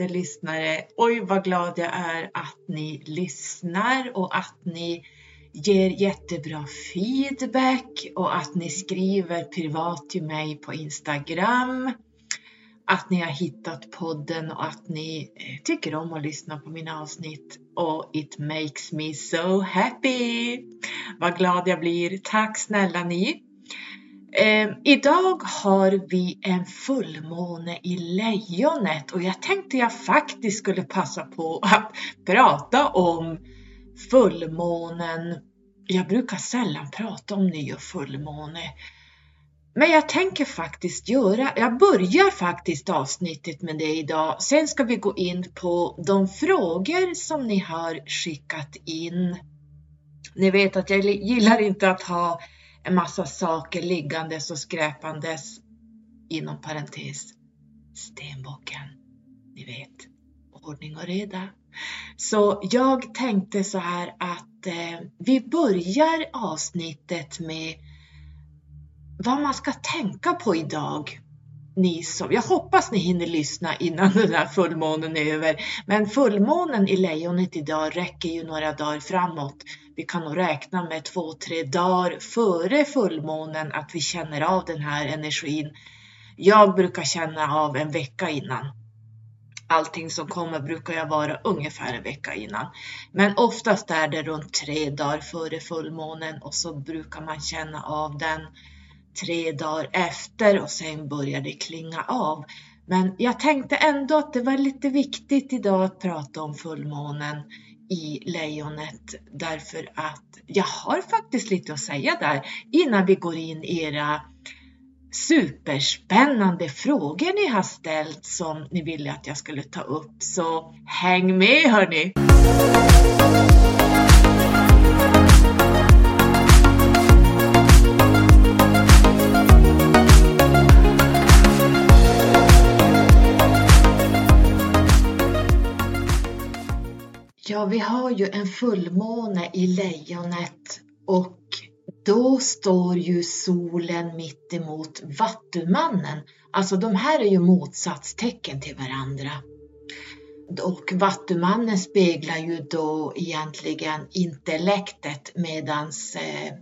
älskade lyssnare. Oj vad glad jag är att ni lyssnar och att ni ger jättebra feedback och att ni skriver privat till mig på Instagram. Att ni har hittat podden och att ni eh, tycker om att lyssna på mina avsnitt och it makes me so happy. Vad glad jag blir. Tack snälla ni. Eh, idag har vi en fullmåne i lejonet och jag tänkte jag faktiskt skulle passa på att prata om fullmånen. Jag brukar sällan prata om ny och fullmåne. Men jag tänker faktiskt göra, jag börjar faktiskt avsnittet med det idag. Sen ska vi gå in på de frågor som ni har skickat in. Ni vet att jag gillar inte att ha en massa saker liggandes och skräpandes inom parentes. Stenbocken, ni vet, ordning och reda. Så jag tänkte så här att eh, vi börjar avsnittet med vad man ska tänka på idag. Ni som, jag hoppas ni hinner lyssna innan den här fullmånen är över. Men fullmånen i lejonet idag räcker ju några dagar framåt. Vi kan nog räkna med två, tre dagar före fullmånen att vi känner av den här energin. Jag brukar känna av en vecka innan. Allting som kommer brukar jag vara ungefär en vecka innan. Men oftast är det runt tre dagar före fullmånen och så brukar man känna av den tre dagar efter och sen börjar det klinga av. Men jag tänkte ändå att det var lite viktigt idag att prata om fullmånen i lejonet därför att jag har faktiskt lite att säga där innan vi går in i era superspännande frågor ni har ställt som ni ville att jag skulle ta upp. Så häng med hörni! Ja, vi har ju en fullmåne i lejonet och då står ju solen mitt emot vattumannen. Alltså de här är ju motsatstecken till varandra. Och vattumannen speglar ju då egentligen intellektet medans eh,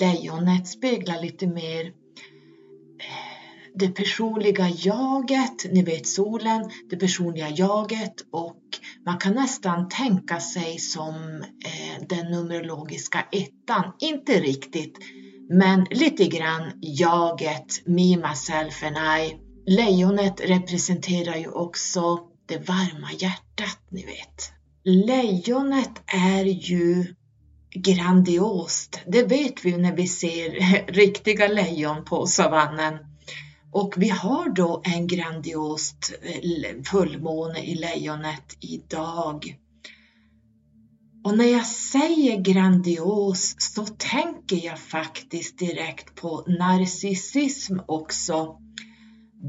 lejonet speglar lite mer eh, det personliga jaget, ni vet solen, det personliga jaget och man kan nästan tänka sig som eh, den numerologiska ettan, inte riktigt, men lite grann jaget, me, myself and I. Lejonet representerar ju också det varma hjärtat, ni vet. Lejonet är ju grandiost. Det vet vi när vi ser riktiga lejon på savannen. Och vi har då en grandiost eh, fullmåne i lejonet idag. Och när jag säger grandios så tänker jag faktiskt direkt på narcissism också.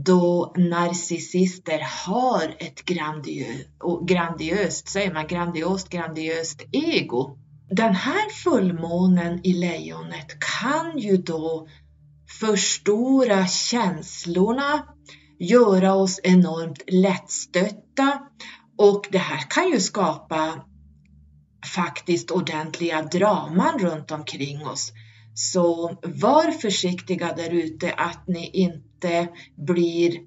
Då narcissister har ett grandiöst, grandiöst, säger man grandiost, grandiöst ego. Den här fullmånen i lejonet kan ju då förstora känslorna, göra oss enormt lättstötta och det här kan ju skapa faktiskt ordentliga draman runt omkring oss. Så var försiktiga där ute att ni inte blir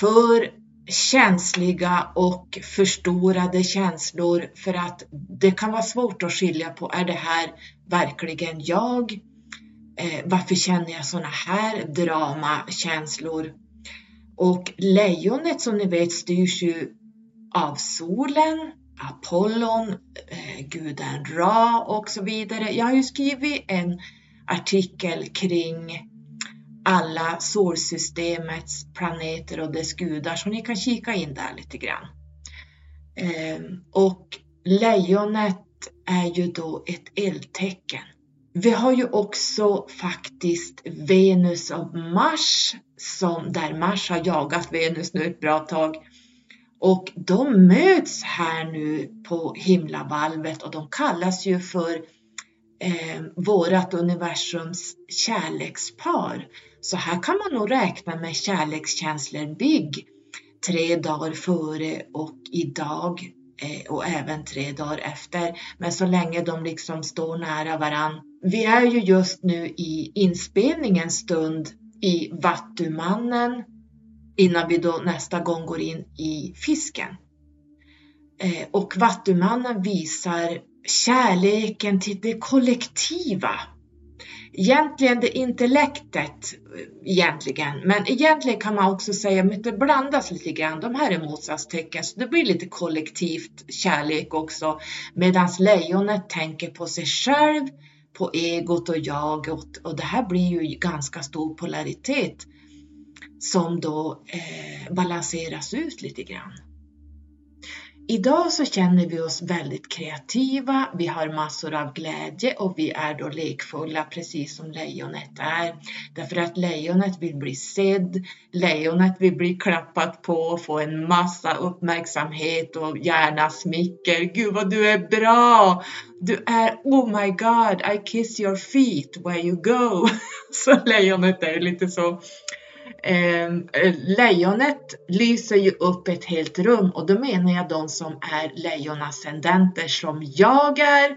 för känsliga och förstorade känslor för att det kan vara svårt att skilja på, är det här verkligen jag? Eh, varför känner jag sådana här dramakänslor? Och lejonet som ni vet styrs ju av solen, Apollon, eh, guden Ra och så vidare. Jag har ju skrivit en artikel kring alla solsystemets planeter och dess gudar så ni kan kika in där lite grann. Eh, och lejonet är ju då ett eldtecken. Vi har ju också faktiskt Venus och Mars, som, där Mars har jagat Venus nu ett bra tag. Och de möts här nu på himlavalvet och de kallas ju för eh, vårat universums kärlekspar. Så här kan man nog räkna med kärlekskänslor bygg tre dagar före och idag eh, och även tre dagar efter. Men så länge de liksom står nära varann. Vi är ju just nu i inspelningens stund i Vattumannen innan vi då nästa gång går in i fisken. Eh, och Vattumannen visar kärleken till det kollektiva egentligen det intellektet eh, egentligen, men egentligen kan man också säga att det blandas lite grann. De här är motsatstecken, så det blir lite kollektivt kärlek också. Medan lejonet tänker på sig själv, på egot och jaget och det här blir ju ganska stor polaritet som då eh, balanseras ut lite grann. Idag så känner vi oss väldigt kreativa, vi har massor av glädje och vi är då lekfulla precis som lejonet är. Därför att lejonet vill bli sedd, lejonet vill bli klappat på och få en massa uppmärksamhet och gärna smicker. Gud vad du är bra! Du är oh my god, I kiss your feet where you go. Så lejonet är lite så Ehm, eh, lejonet lyser ju upp ett helt rum och då menar jag de som är lejonascendenter som jag är.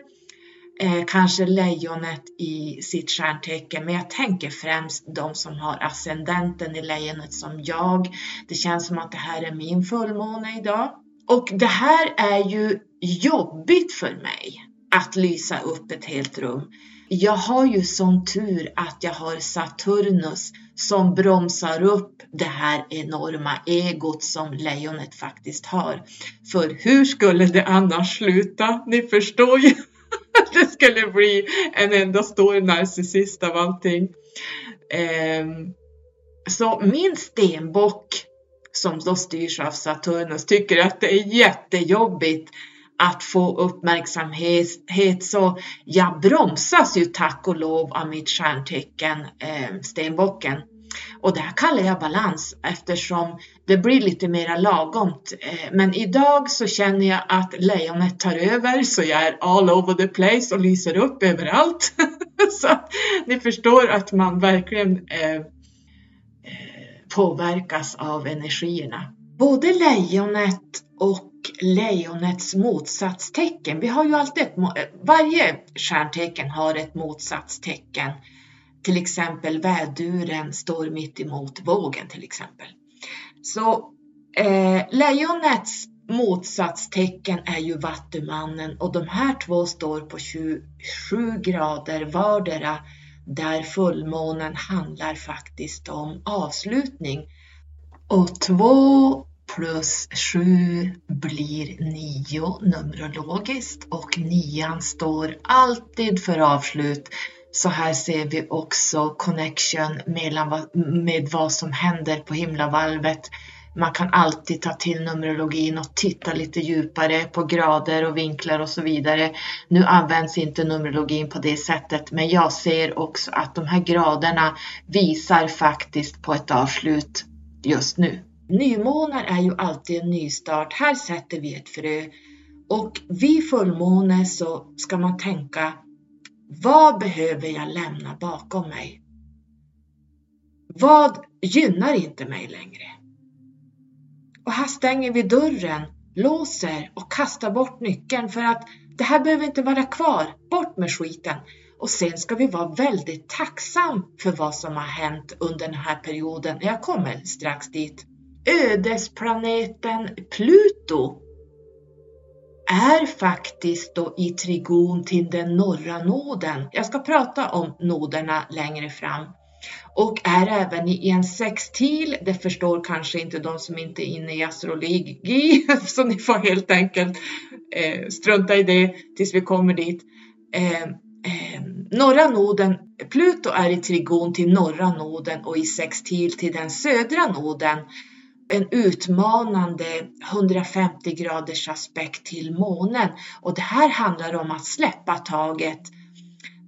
Eh, kanske lejonet i sitt stjärntecken, men jag tänker främst de som har ascendenten i lejonet som jag. Det känns som att det här är min fullmåne idag. Och det här är ju jobbigt för mig att lysa upp ett helt rum. Jag har ju sån tur att jag har Saturnus som bromsar upp det här enorma egot som lejonet faktiskt har. För hur skulle det annars sluta? Ni förstår ju. det skulle bli en enda stor narcissist av allting. Ehm, så min stenbock som då styrs av Saturnus tycker att det är jättejobbigt att få uppmärksamhet så jag bromsas ju tack och lov av mitt stjärntecken eh, stenbocken. Och det här kallar jag balans eftersom det blir lite mera lagomt. Eh, men idag så känner jag att lejonet tar över så jag är all over the place och lyser upp överallt. så att ni förstår att man verkligen eh, eh påverkas av energierna. Både lejonet och lejonets motsatstecken. Vi har ju alltid ett, eh, varje stjärntecken har ett motsatstecken. Till exempel väduren står mitt emot vågen till exempel. Så eh, lejonets motsatstecken är ju Vattumannen och de här två står på 27 grader vardera där fullmånen handlar faktiskt om avslutning. Och två plus 7 blir 9 numerologiskt och 9 står alltid för avslut. Så här ser vi också connection mellan, med vad som händer på himlavalvet. Man kan alltid ta till numerologin och titta lite djupare på grader och vinklar och så vidare. Nu används inte numerologin på det sättet, men jag ser också att de här graderna visar faktiskt på ett avslut just nu. Nymånar är ju alltid en nystart. Här sätter vi ett frö. Och vid fullmåne så ska man tänka, vad behöver jag lämna bakom mig? Vad gynnar inte mig längre? Och här stänger vi dörren, låser och kastar bort nyckeln för att det här behöver inte vara kvar. Bort med skiten. Och sen ska vi vara väldigt tacksam för vad som har hänt under den här perioden. Jag kommer strax dit ödesplaneten Pluto är faktiskt då i trigon till den norra noden. Jag ska prata om noderna längre fram och är även i en sextil. Det förstår kanske inte de som inte är inne i astrologi, så ni får helt enkelt eh, strunta i det tills vi kommer dit. Eh, eh, norra noden, Pluto är i trigon till norra noden och i sextil till den södra noden en utmanande 150 graders aspekt till månen och det här handlar om att släppa taget.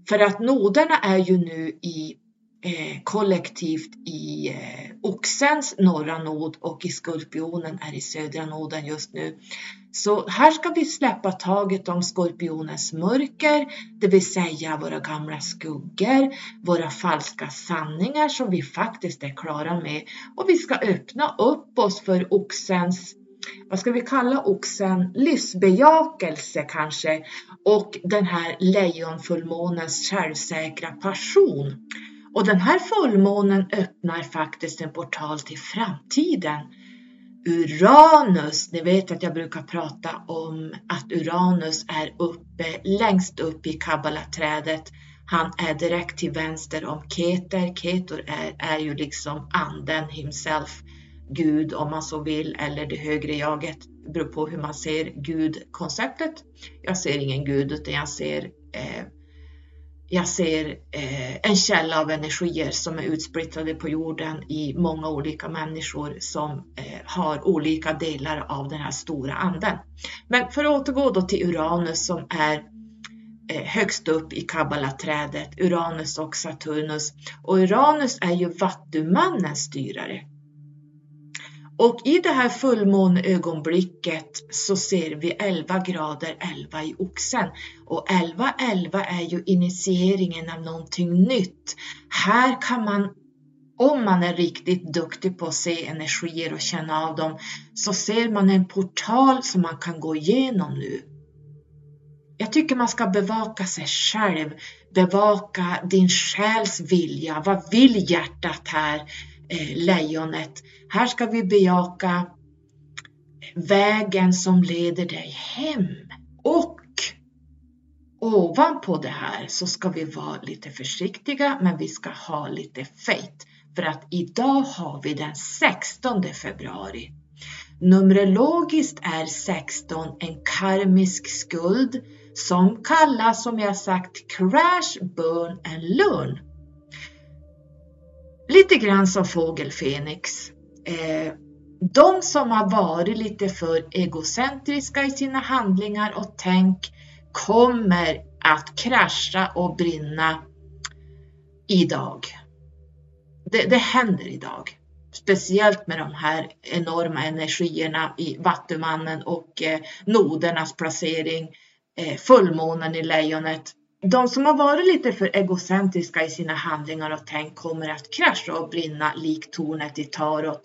För att noderna är ju nu i Eh, kollektivt i eh, Oxens norra nod och i Skorpionen är i södra noden just nu. Så här ska vi släppa taget om skorpionens mörker, det vill säga våra gamla skuggor, våra falska sanningar som vi faktiskt är klara med och vi ska öppna upp oss för oxens vad ska vi kalla oxen, livsbejakelse kanske och den här lejonfullmånens självsäkra passion. Och den här fullmånen öppnar faktiskt en portal till framtiden. Uranus, ni vet att jag brukar prata om att Uranus är uppe, längst upp i kabbalaträdet. Han är direkt till vänster om Keter. Keter är, är ju liksom anden himself. Gud om man så vill, eller det högre jaget. Det beror på hur man ser Gud-konceptet. Jag ser ingen Gud, utan jag ser, eh, jag ser eh, en källa av energier som är utsplittrade på jorden i många olika människor som eh, har olika delar av den här stora anden. Men för att återgå då till Uranus som är eh, högst upp i kabbalaträdet, Uranus och Saturnus. Och Uranus är ju vattumannens styrare. Och i det här fullmåneögonblicket så ser vi 11 grader 11 i oxen. Och 11 11 är ju initieringen av någonting nytt. Här kan man, om man är riktigt duktig på att se energier och känna av dem, så ser man en portal som man kan gå igenom nu. Jag tycker man ska bevaka sig själv, bevaka din själs vilja. Vad vill hjärtat här? Eh, lejonet. Här ska vi bejaka vägen som leder dig hem. Och ovanpå det här så ska vi vara lite försiktiga men vi ska ha lite faith. För att idag har vi den 16 februari. Numerologiskt är 16 en karmisk skuld som kallas, som jag sagt, crash, burn and learn. Lite grann som fågel Fenix. Eh, de som har varit lite för egocentriska i sina handlingar och tänk kommer att krascha och brinna idag. Det, det händer idag. Speciellt med de här enorma energierna i Vattumannen och eh, nodernas placering, eh, fullmånen i lejonet de som har varit lite för egocentriska i sina handlingar och tänk kommer att krascha och brinna likt tornet i Tarot.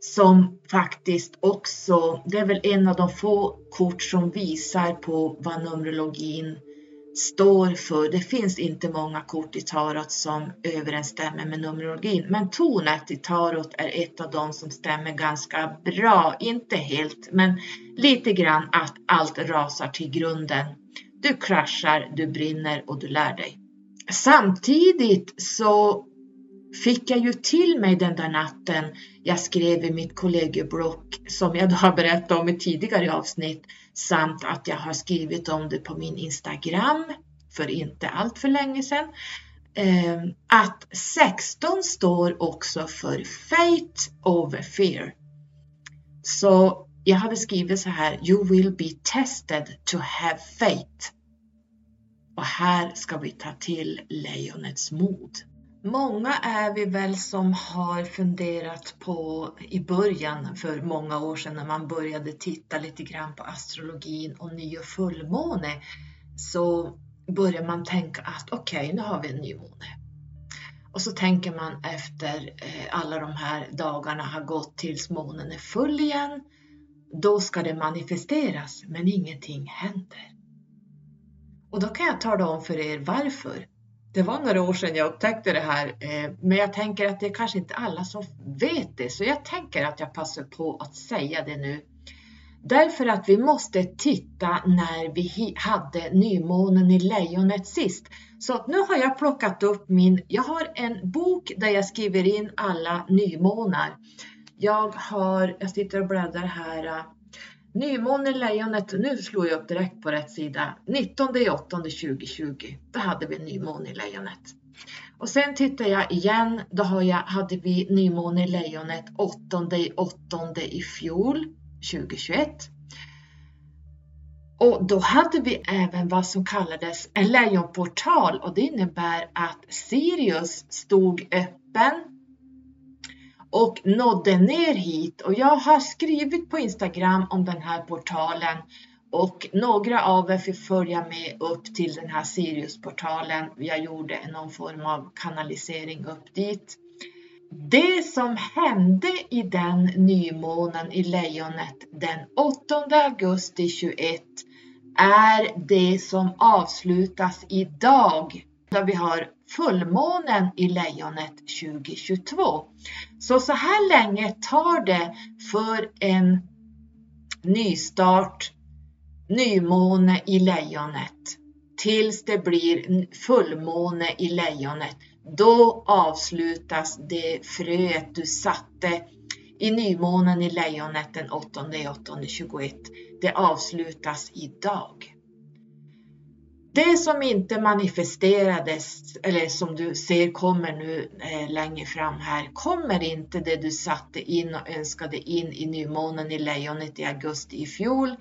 Som faktiskt också, det är väl en av de få kort som visar på vad Numerologin står för. Det finns inte många kort i Tarot som överensstämmer med Numerologin, men tornet i Tarot är ett av de som stämmer ganska bra. Inte helt, men lite grann att allt rasar till grunden du kraschar, du brinner och du lär dig. Samtidigt så fick jag ju till mig den där natten jag skrev i mitt kollegieblock som jag då har berättat om i tidigare avsnitt samt att jag har skrivit om det på min Instagram för inte allt för länge sedan. Ehm, att 16 står också för Fate over Fear. Så jag hade skrivit så här, You will be tested to have faith. Och här ska vi ta till lejonets mod. Många är vi väl som har funderat på i början för många år sedan när man började titta lite grann på astrologin och ny och fullmåne så börjar man tänka att okej, okay, nu har vi en ny måne. Och så tänker man efter eh, alla de här dagarna har gått tills månen är full igen då ska det manifesteras, men ingenting händer. Och då kan jag tala om för er varför. Det var några år sedan jag upptäckte det här, eh, men jag tänker att det är kanske inte alla som vet det, så jag tänker att jag passar på att säga det nu. Därför att vi måste titta när vi hade nymånen i lejonet sist. Så nu har jag plockat upp min, jag har en bok där jag skriver in alla nymånar. Jag har, jag sitter och bläddrar här. Äh, nymåne lejonet, nu slår jag upp direkt på rätt sida. 19 i 8 2020, då hade vi nymåne i lejonet. Och sen tittar jag igen, då har jag, hade vi nymåne i lejonet 8 i 8 i fjol, 2021. Och då hade vi även vad som kallades en lejonportal och det innebär att Sirius stod öppen och nådde ner hit och jag har skrivit på Instagram om den här portalen och några av er fick följa med upp till den här Siriusportalen. Jag gjorde någon form av kanalisering upp dit. Det som hände i den nymånen i Lejonet den 8 augusti 21 är det som avslutas idag där vi har fullmånen i Lejonet 2022. Så så här länge tar det för en nystart, nymåne i Lejonet tills det blir fullmåne i Lejonet. Då avslutas det fröet du satte i nymånen i Lejonet den 8 8 21. Det avslutas idag. Det som inte manifesterades, eller som du ser kommer nu eh, längre fram här, kommer inte det du satte in och önskade in i nymånen i lejonet i augusti i fjol,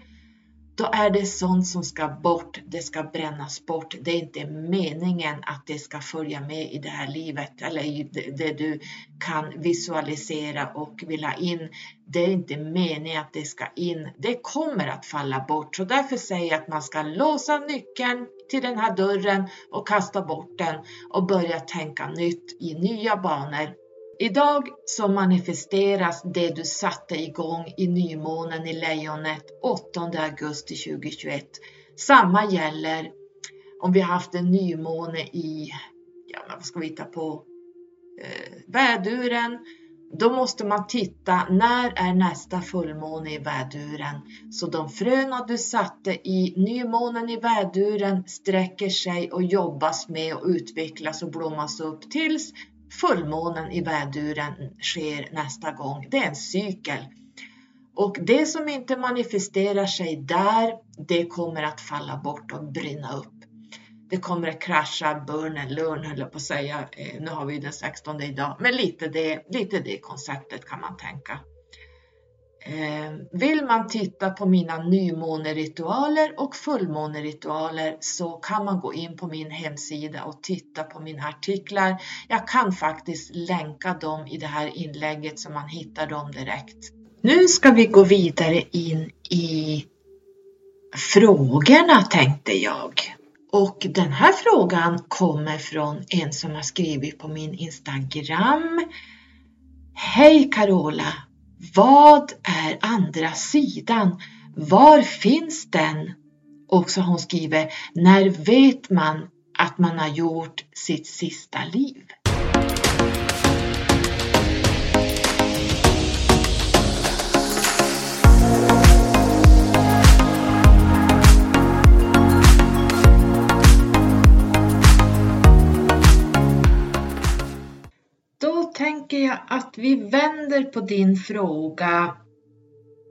då är det sånt som ska bort, det ska brännas bort. Det är inte meningen att det ska följa med i det här livet eller i det du kan visualisera och vill ha in. Det är inte meningen att det ska in. Det kommer att falla bort. Så därför säger jag att man ska låsa nyckeln till den här dörren och kasta bort den och börja tänka nytt i nya banor Idag så manifesteras det du satte igång i nymånen i lejonet 8 augusti 2021. Samma gäller om vi har haft en nymåne i, ja vad ska vi hitta på, eh, väduren. Då måste man titta, när är nästa fullmåne i väduren? Så de fröna du satte i nymånen i väduren sträcker sig och jobbas med och utvecklas och blommas upp tills fullmånen i väduren sker nästa gång. Det är en cykel. Och det som inte manifesterar sig där, det kommer att falla bort och brinna upp. Det kommer att krascha, burn and learn höll jag på att säga. Eh, nu har vi den 16 idag, men lite det, lite det konceptet kan man tänka. Eh, vill man titta på mina nymåneritualer och fullmåneritualer så kan man gå in på min hemsida och titta på mina artiklar. Jag kan faktiskt länka dem i det här inlägget så man hittar dem direkt. Nu ska vi gå vidare in i frågorna tänkte jag. Och den här frågan kommer från en som har skrivit på min Instagram. Hej Carola! Vad är andra sidan? Var finns den? Och så hon skriver, när vet man att man har gjort sitt sista liv? Tänker jag att vi vänder på din fråga.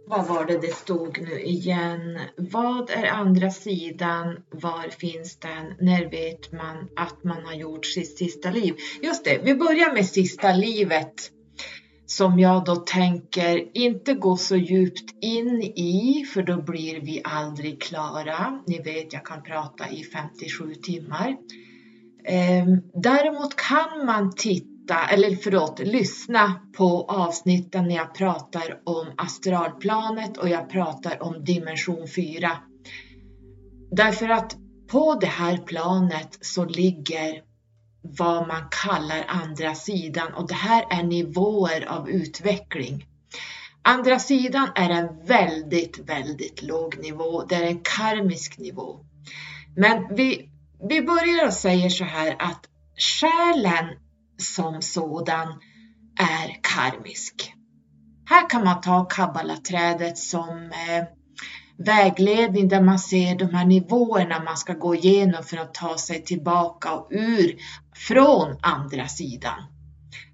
Vad var det det stod nu igen? Vad är andra sidan? Var finns den? När vet man att man har gjort sitt sista liv? Just det, vi börjar med sista livet som jag då tänker inte gå så djupt in i för då blir vi aldrig klara. Ni vet, jag kan prata i 57 timmar. Ehm, däremot kan man titta titta, eller förlåt, lyssna på avsnitten när jag pratar om astralplanet och jag pratar om dimension 4. Därför att på det här planet så ligger vad man kallar andra sidan och det här är nivåer av utveckling. Andra sidan är en väldigt, väldigt låg nivå. Det är en karmisk nivå. Men vi, vi börjar och säger så här att själen som sådan är karmisk. Här kan man ta kabbalaträdet som eh, vägledning där man ser de här nivåerna man ska gå igenom för att ta sig tillbaka och ur från andra sidan.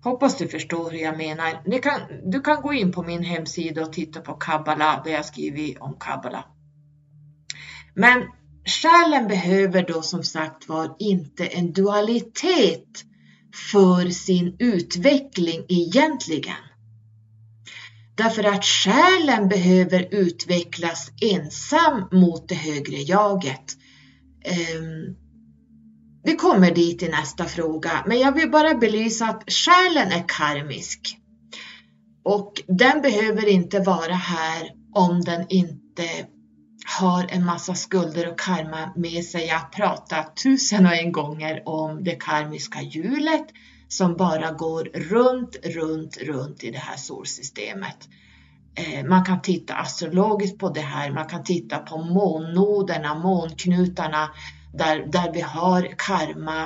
Hoppas du förstår hur jag menar. Du kan, du kan gå in på min hemsida och titta på kabbala, vad jag skrivit om kabbala. Men själen behöver då som sagt var inte en dualitet för sin utveckling egentligen. Därför att själen behöver utvecklas ensam mot det högre jaget. Ehm, vi kommer dit i nästa fråga, men jag vill bara belysa att själen är karmisk. Och den behöver inte vara här om den inte har en massa skulder och karma med sig. Jag har pratat tusen och en gånger om det karmiska hjulet som bara går runt, runt, runt i det här solsystemet. Eh, man kan titta astrologiskt på det här, man kan titta på månnoderna, månknutarna där, där vi har karma,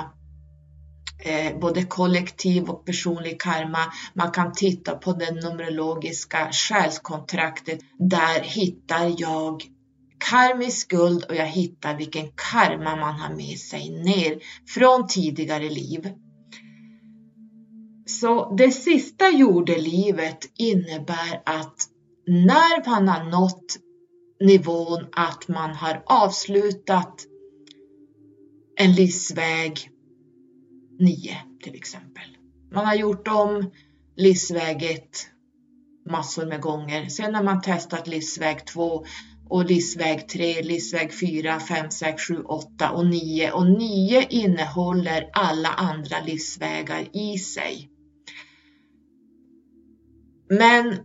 eh, både kollektiv och personlig karma. Man kan titta på det numerologiska själskontraktet. Där hittar jag karmisk skuld och jag hittar vilken karma man har med sig ner från tidigare liv. Så det sista jordelivet innebär att när man har nått nivån att man har avslutat en livsväg 9 till exempel. Man har gjort om livsväg 1 massor med gånger. Sen har man testat livsväg 2 och livsväg 3, livsväg 4, 5, 6, 7, 8 och 9 och 9 innehåller alla andra livsvägar i sig. Men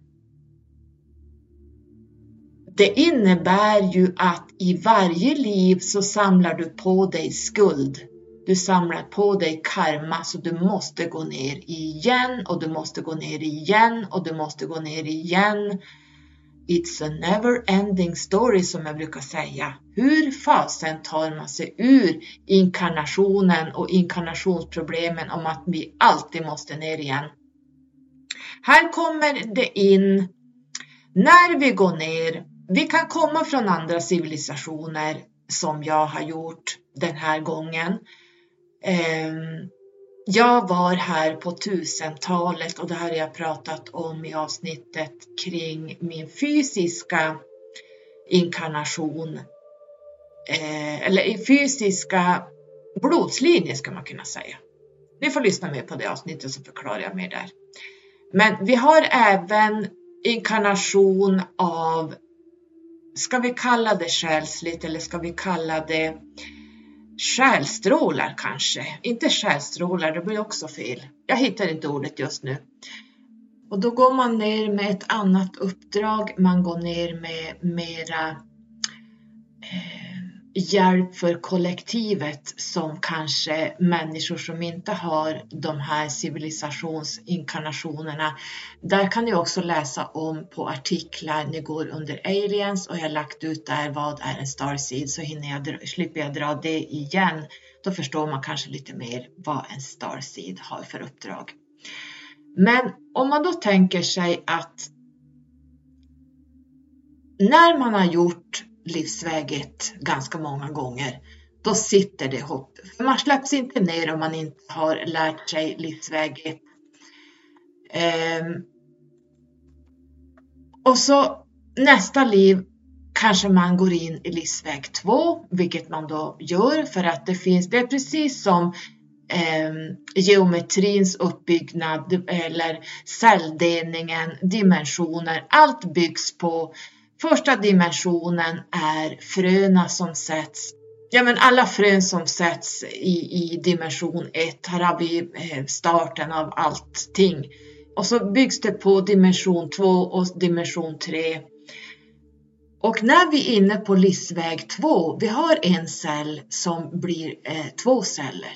det innebär ju att i varje liv så samlar du på dig skuld. Du samlar på dig karma så du måste gå ner igen och du måste gå ner igen och du måste gå ner igen. It's a never ending story som jag brukar säga. Hur fasen tar man sig ur inkarnationen och inkarnationsproblemen om att vi alltid måste ner igen? Här kommer det in när vi går ner vi kan komma från andra civilisationer som jag har gjort den här gången. Ehm, jag var här på 1000-talet och det här har jag pratat om i avsnittet kring min fysiska inkarnation. Eh, eller fysiska blodslinje ska man kunna säga. Ni får lyssna mer på det avsnittet så förklarar jag mer där. Men vi har även inkarnation av ska vi kalla det själsligt eller ska vi kalla det själstrålar kanske? Inte själstrålar, det blir också fel. Jag hittar inte ordet just nu. Och då går man ner med ett annat uppdrag, man går ner med mera eh, hjälp för kollektivet som kanske människor som inte har de här civilisationsinkarnationerna. Där kan ni också läsa om på artiklar. Ni går under aliens och jag har lagt ut där vad är en starseed så hinner jag, slipper jag dra det igen. Då förstår man kanske lite mer vad en starseed har för uppdrag. Men om man då tänker sig att när man har gjort livsväget ganska många gånger, då sitter det hopp. För man släpps inte ner om man inte har lärt sig livsväget. Um, ehm. och så nästa liv kanske man går in i livsväg 2, vilket man då gör för att det finns, det är precis som eh, geometrins uppbyggnad eller celldelningen, dimensioner, allt byggs på Första dimensionen är fröna som sätts Ja, men alla frön som sätts i, i dimension 1, här har vi eh, starten av allting. Och så byggs det på dimension 2 och dimension 3. Och när vi är inne på livsväg 2, vi har en cell som blir eh, två celler.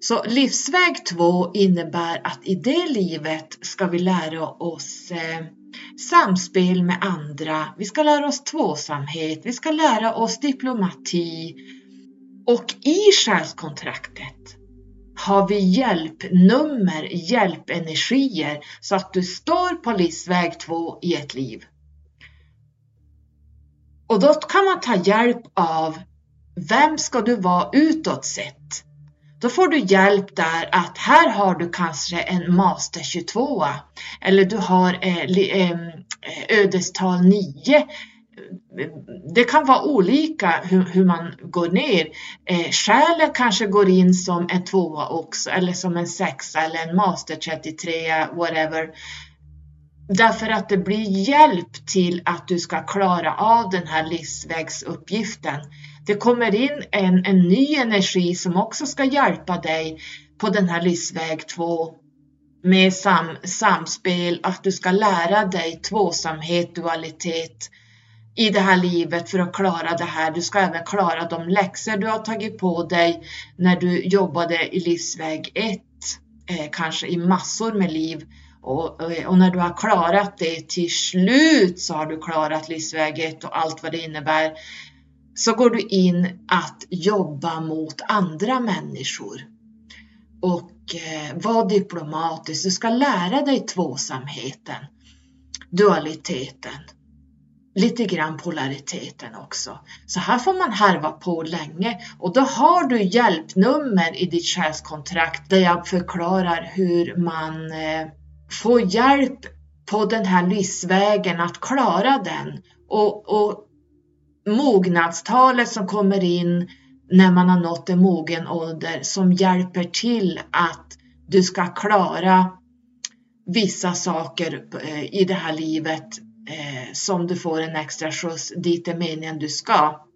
Så livsväg 2 innebär att i det livet ska vi lära oss eh, samspel med andra, vi ska lära oss tvåsamhet, vi ska lära oss diplomati och i själskontraktet har vi hjälpnummer, hjälpenergier så att du står på livsväg 2 i ett liv. Och då kan man ta hjälp av vem ska du vara utåt sett? Då får du hjälp där att här har du kanske en master 22 eller du har eh, eh, ödestal 9. Det kan vara olika hur, hur man går ner. Eh, själen kanske går in som en tvåa också eller som en sexa eller en master 33, whatever. Därför att det blir hjälp till att du ska klara av den här livsvägsuppgiften. Det kommer in en, en ny energi som också ska hjälpa dig på den här livsväg 2 med sam, samspel, att du ska lära dig tvåsamhet, dualitet i det här livet för att klara det här. Du ska även klara de läxor du har tagit på dig när du jobbade i livsväg 1, eh, kanske i massor med liv. Och, eh, och, när du har klarat det till slut så har du klarat livsväg 1 och allt vad det innebär. Så går du in att jobba mot andra människor och eh, var diplomatisk. Du ska lära dig tvåsamheten, dualiteten, lite grann polariteten också. Så här får man harva på länge och då har du hjälpnummer i ditt själskontrakt där jag förklarar hur man eh, får hjälp på den här livsvägen att klara den och, och mognadstalet som kommer in när man har nått en mogen ålder som hjälper till att du ska klara vissa saker eh, i det här livet eh, som du får en extra skjuts dit är meningen du ska.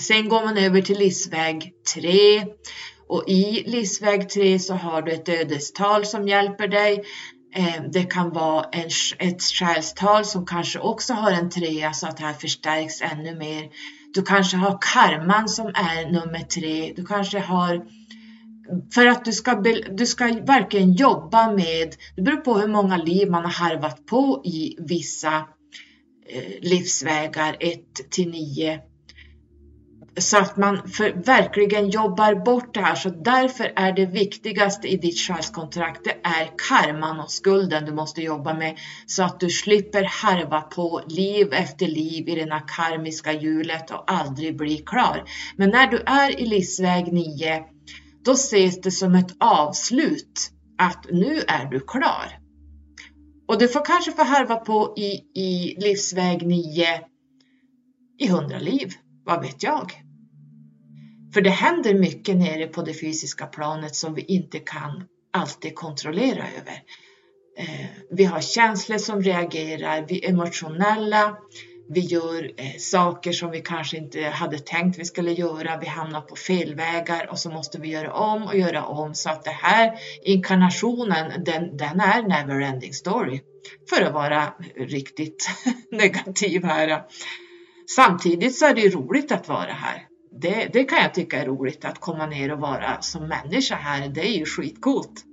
Sen går man över till livsväg 3 och i livsväg 3 så har du ett ödestal som hjälper dig. Eh, det kan vara en, ett själstal som kanske också har en trea så alltså att det här förstärks ännu mer. Du kanske har karman som är nummer tre. Du kanske har för att du ska, du ska verkligen jobba med, det beror på hur många liv man har harvat på i vissa eh, livsvägar 1 till 9 så att man för, verkligen jobbar bort det här. Så därför är det viktigaste i ditt själskontrakt, det är karman och skulden du måste jobba med så att du slipper harva på liv efter liv i det här karmiska hjulet och aldrig bli klar. Men när du är i livsväg 9, då ses det som ett avslut att nu är du klar. Och du får kanske få harva på i, i livsväg 9 i hundra liv vad vet jag? För det händer mycket nere på det fysiska planet som vi inte kan alltid kontrollera över. Eh, vi har känslor som reagerar, vi är emotionella, vi gör eh, saker som vi kanske inte hade tänkt vi skulle göra, vi hamnar på fel vägar och så måste vi göra om och göra om så att det här inkarnationen, den, den är never ending story. För att vara riktigt negativ här. Samtidigt så är det roligt att vara här. Det, det kan jag tycka är roligt att komma ner och vara som människa här. Det är ju skitcoolt.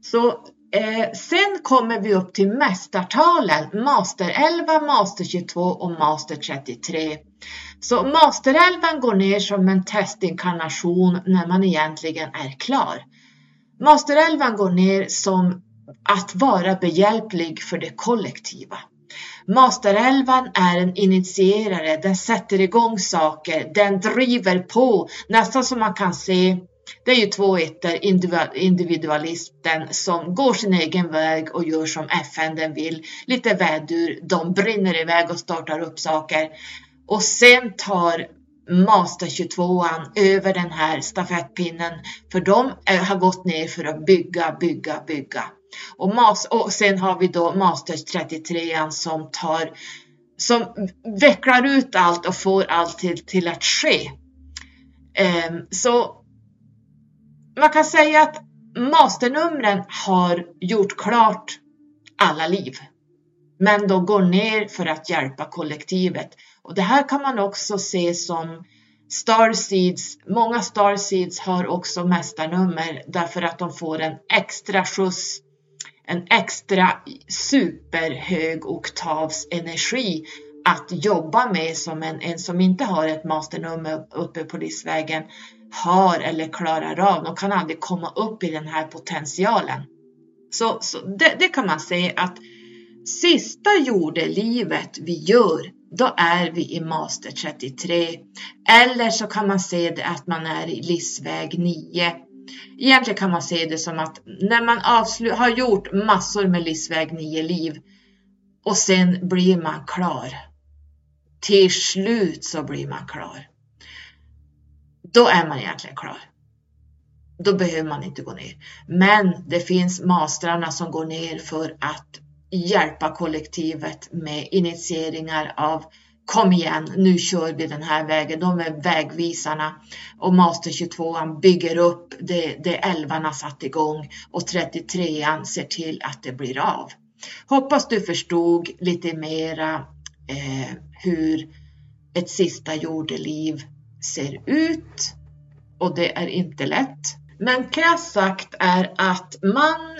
Så eh, sen kommer vi upp till mästartalen, master 11, master 22 och master 33. Så master 11 går ner som en testinkarnation när man egentligen är klar. Master 11 går ner som att vara behjälplig för det kollektiva. Masterälvan är en initierare, den sätter igång saker, den driver på, nästan som man kan se det är ju två ettor, individualisten som går sin egen väg och gör som FN den vill. Lite vädur, de brinner iväg och startar upp saker. Och sen tar Master 22an över den här stafettpinnen för de har gått ner för att bygga, bygga, bygga. Och, mas, och sen har vi då Masters 33 som tar som vecklar ut allt och får allt till, till att ske. Um, så man kan säga att masternumren har gjort klart alla liv. Men de går ner för att hjälpa kollektivet. Och det här kan man också se som Starseeds. Många Starseeds har också mästarnummer därför att de får en extra skjuts en extra superhög oktavs energi att jobba med som en, en som inte har ett masternummer uppe på livsvägen har eller klarar av. De kan aldrig komma upp i den här potentialen. Så, så det, det kan man säga att sista jordelivet vi gör, då är vi i master 33. Eller så kan man se det att man är i livsväg 9 Egentligen kan man se det som att när man har gjort massor med livsväg 9 liv och sen blir man klar. Till slut så blir man klar. Då är man egentligen klar. då behöver man inte gå ner. Men det finns mastrarna som går ner för att hjälpa kollektivet med initieringar av kom igen, nu kör vi den här vägen. De är vägvisarna och Master 22 bygger upp det, det 11 satt igång och 33an ser till att det blir av. Hoppas du förstod lite mera eh, hur ett sista jordeliv ser ut och det är inte lätt. Men krasst sagt är att man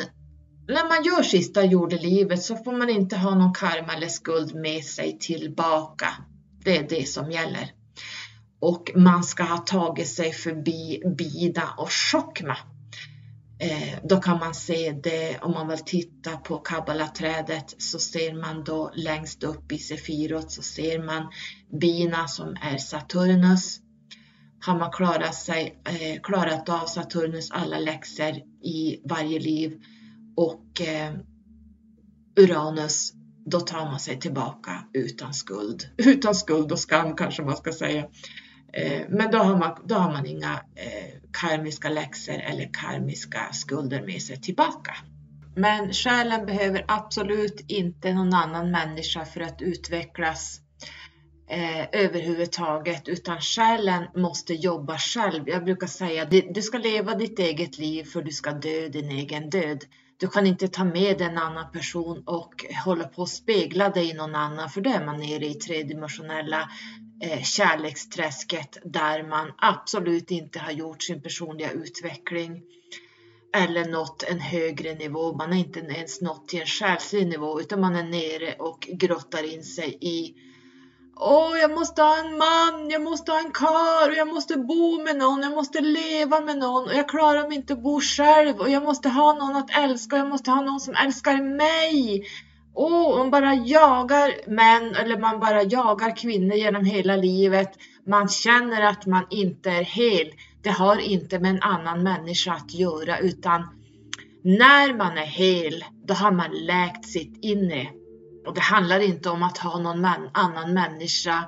när man gör sista jordelivet så får man inte ha någon karma eller skuld med sig tillbaka. Det är det som gäller. Och man ska ha tagit sig förbi Bida och Chokma. Eh, då kan man se det, om man vill titta på kabbalaträdet så ser man då längst upp i Sefirot så ser man Bina som är Saturnus. Har man klarat, sig, eh, klarat av Saturnus alla läxor i varje liv och eh, Uranus, då tar man sig tillbaka utan skuld. Utan skuld och skam kanske man ska säga. Eh, men då har man, då har man inga eh, karmiska läxor eller karmiska skulder med sig tillbaka. Men själen behöver absolut inte någon annan människa för att utvecklas eh, överhuvudtaget, utan själen måste jobba själv. Jag brukar säga att du ska leva ditt eget liv för du ska dö din egen död. Du kan inte ta med en annan person och hålla på att spegla dig i någon annan för då är man nere i tredimensionella eh, kärleksträsket där man absolut inte har gjort sin personliga utveckling eller nått en högre nivå. Man har inte ens nått till en själslig nivå utan man är nere och grottar in sig i Åh, jag måste ha en man, jag måste ha en kar och jag måste bo med någon, jag måste leva med någon och jag klarar mig inte att bo själv och jag måste ha någon att älska och jag måste ha någon som älskar mig. Åh, man bara jagar män eller man bara jagar kvinnor genom hela livet. Man känner att man inte är hel. Det har inte med en annan människa att göra utan när man är hel, då har man läkt sitt inre. Och det handlar inte om att ha någon man, annan människa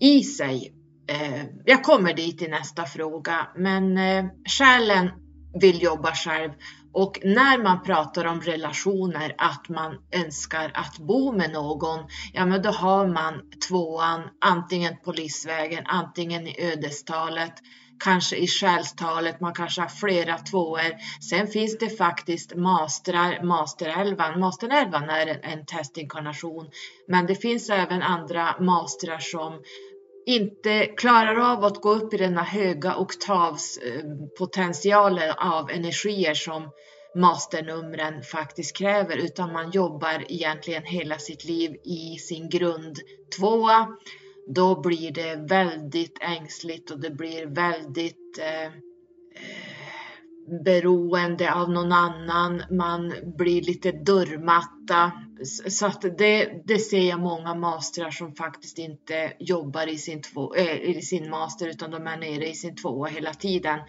i sig. Eh, jag kommer dit i nästa fråga, men eh, själen vill jobba själv och när man pratar om relationer, att man önskar att bo med någon, ja men då har man tvåan antingen på livsvägen, antingen i ödestalet kanske i själstalet, man kanske har flera tvåor. Sen finns det faktiskt mastrar, masterelvan. Masterelvan är en, en testinkarnation, men det finns även andra mastrar som inte klarar av att gå upp i denna höga oktavspotentialen eh, av energier som masternumren faktiskt kräver, utan man jobbar egentligen hela sitt liv i sin grund tvåa då blir det väldigt ängsligt och det blir väldigt eh, eh beroende av någon annan. Man blir lite dörrmatta. Så att det, det ser jag många mastrar som faktiskt inte jobbar i sin, två, äh, i sin master utan de är nere i sin tvåa hela tiden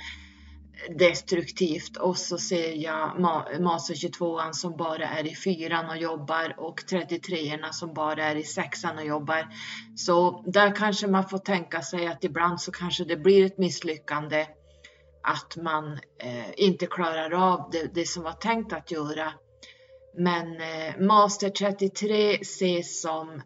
destruktivt och så ser jag Master 22 som bara är i fyran och jobbar och 33orna som bara är i sexan och jobbar. Så där kanske man får tänka sig att ibland så kanske det blir ett misslyckande att man eh, inte klarar av det, det, som var tänkt att göra. Men eh, Master 33 ses som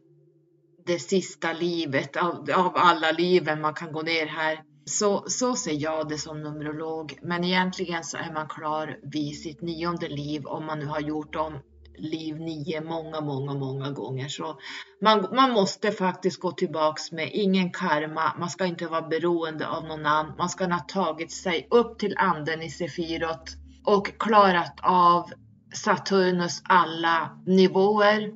det sista livet av, av alla liven man kan gå ner här så, så ser jag det som numerolog, men egentligen så är man klar vid sitt nionde liv om man nu har gjort om liv nio många, många, många gånger. Så man, man måste faktiskt gå tillbaks med ingen karma. Man ska inte vara beroende av någon annan. Man ska ha tagit sig upp till anden i Sefirot och klarat av Saturnus alla nivåer.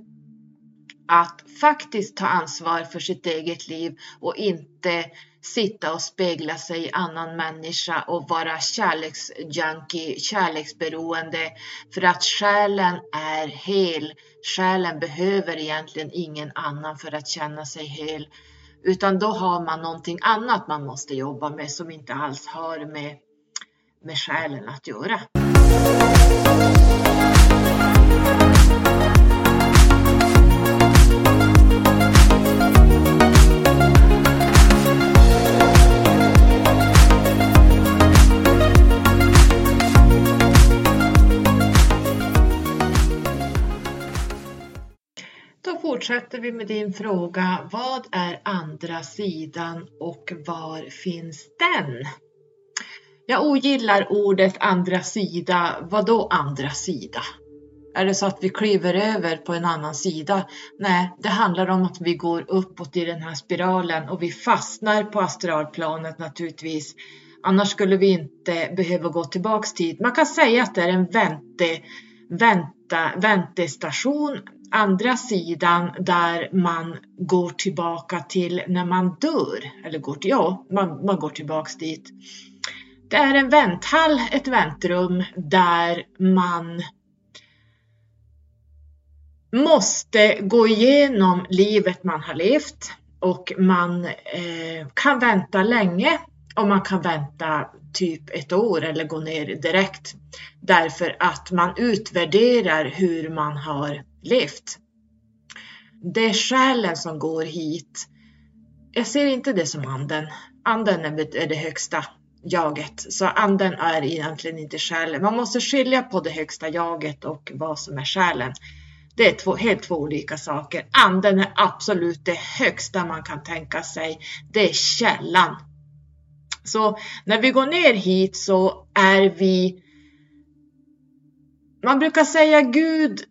Att faktiskt ta ansvar för sitt eget liv och inte sitta och spegla sig i annan människa och vara kärleksjunkie, kärleksberoende. För att själen är hel. Själen behöver egentligen ingen annan för att känna sig hel. Utan då har man någonting annat man måste jobba med som inte alls har med, med själen att göra. Fortsätter vi med din fråga. Vad är andra sidan och var finns den? Jag ogillar ordet andra sida. Vad då andra sida? Är det så att vi kliver över på en annan sida? Nej, det handlar om att vi går uppåt i den här spiralen och vi fastnar på astralplanet naturligtvis. Annars skulle vi inte behöva gå tillbaks tid. Man kan säga att det är en vänte, vänta, väntestation, andra sidan där man går tillbaka till när man dör. Eller går till, ja, man, man går tillbaks dit. Det är en vänthall, ett väntrum där man måste gå igenom livet man har levt och man eh, kan vänta länge och man kan vänta typ ett år eller gå ner direkt därför att man utvärderar hur man har levt. Det är själen som går hit. Jag ser inte det som anden. Anden är det högsta jaget, så anden är egentligen inte själen. Man måste skilja på det högsta jaget och vad som är själen. Det är två, helt två olika saker. Anden är absolut det högsta man kan tänka sig. Det är källan. Så när vi går ner hit så är vi man brukar säga Gud,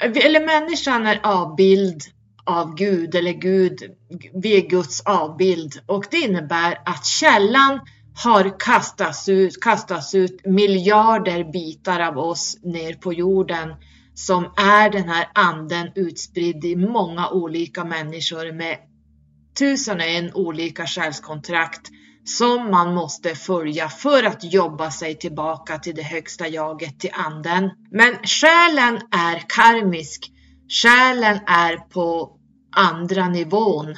eller människan är avbild av Gud eller Gud, vi är Guds avbild. Och det innebär att källan har kastats ut, kastats ut miljarder bitar av oss ner på jorden som är den här anden utspridd i många olika människor med tusen och en olika själskontrakt som man måste följa för att jobba sig tillbaka till det högsta jaget, till anden. Men själen är karmisk. Själen är på andra nivån.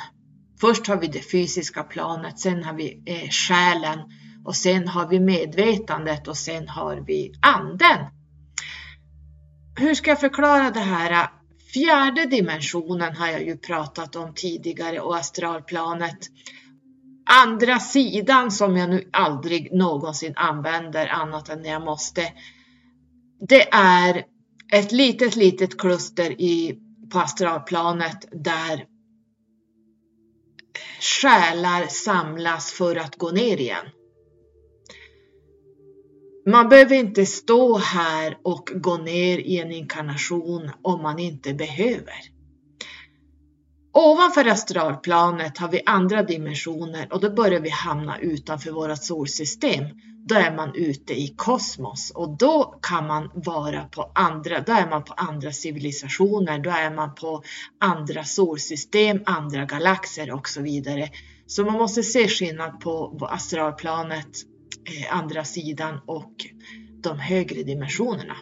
Först har vi det fysiska planet, sen har vi eh, själen och sen har vi medvetandet och sen har vi anden hur ska jag förklara det här? Fjärde dimensionen har jag ju pratat om tidigare och astralplanet. Andra sidan som jag nu aldrig någonsin använder annat än när jag måste. Det är ett litet, litet kluster i, på astralplanet där själar samlas för att gå ner igen. Man behöver inte stå här och gå ner i en inkarnation om man inte behöver. Ovanför astralplanet har vi andra dimensioner och då börjar vi hamna utanför vårt solsystem. Då är man ute i kosmos och då kan man vara på andra, då är man på andra civilisationer, då är man på andra solsystem, andra galaxer och så vidare. Så man måste se skillnad på astralplanet eh, andra sidan och de högre dimensionerna.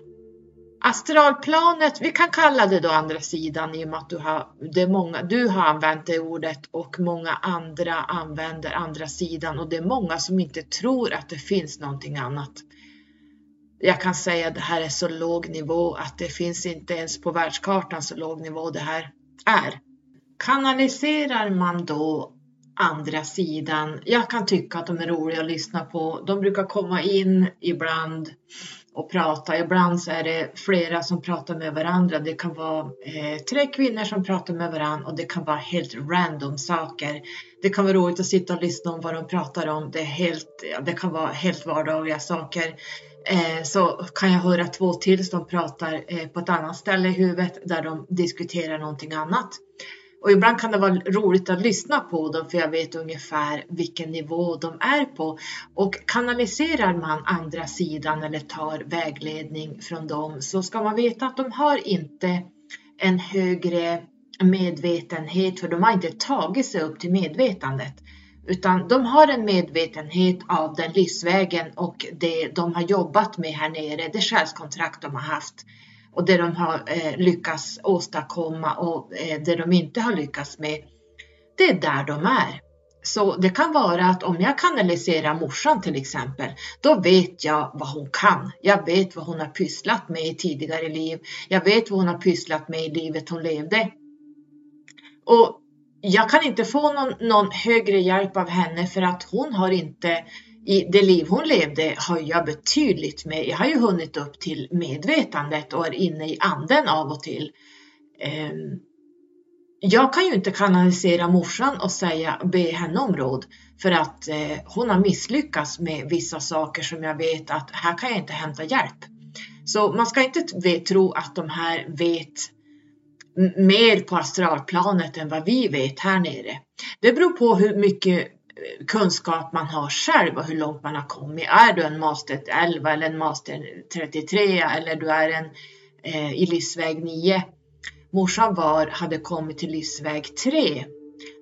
Astralplanet, vi kan kalla det då andra sidan i och med att du har, det är många, du har använt det ordet och många andra använder andra sidan och det är många som inte tror att det finns någonting annat. Jag kan säga att det här är så låg nivå att det finns inte ens på världskartan så låg nivå det här är. Kanaliserar man då andra sidan. Jag kan tycka att de är roliga att lyssna på. De brukar komma in ibland och prata. Ibland så är det flera som pratar med varandra. Det kan vara eh, tre kvinnor som pratar med varandra och det kan vara helt random saker. Det kan vara roligt att sitta och lyssna om vad de pratar om. Det, är helt, det kan vara helt vardagliga saker. Eh, så kan jag höra två till som pratar eh, på ett annat ställe i huvudet där de diskuterar någonting annat. Och ibland kan det vara roligt att lyssna på dem för jag vet ungefär vilken nivå de är på. Och kanaliserar man andra sidan eller tar vägledning från dem så ska man veta att de har inte en högre medvetenhet för de har inte tagit sig upp till medvetandet. Utan de har en medvetenhet av den livsvägen och det de har jobbat med här nere, det själskontrakt de har haft och det de har eh, lyckats åstadkomma och eh, det de inte har lyckats med. Det är där de är. Så det kan vara att om jag kanaliserar morsan till exempel, då vet jag vad hon kan. Jag vet vad hon har pysslat med i tidigare liv. Jag vet vad hon har pysslat med i livet hon levde. Och jag kan inte få någon, någon högre hjälp av henne för att hon har inte i det liv hon levde har jag betydligt mer, jag har ju hunnit upp till medvetandet och är inne i anden av och till. Ehm, jag kan ju inte kanalisera morsan och säga, be henne om råd för att eh, hon har misslyckats med vissa saker som jag vet att här kan jag inte hämta hjälp. Så man ska inte tro att de här vet mer på astralplanet än vad vi vet här nere. Det beror på hur mycket kunskap man har själv och hur långt man har kommit. Är du en master 11 eller en master 33 eller du är en eh, i livsväg 9. Morsan var, hade kommit till livsväg 3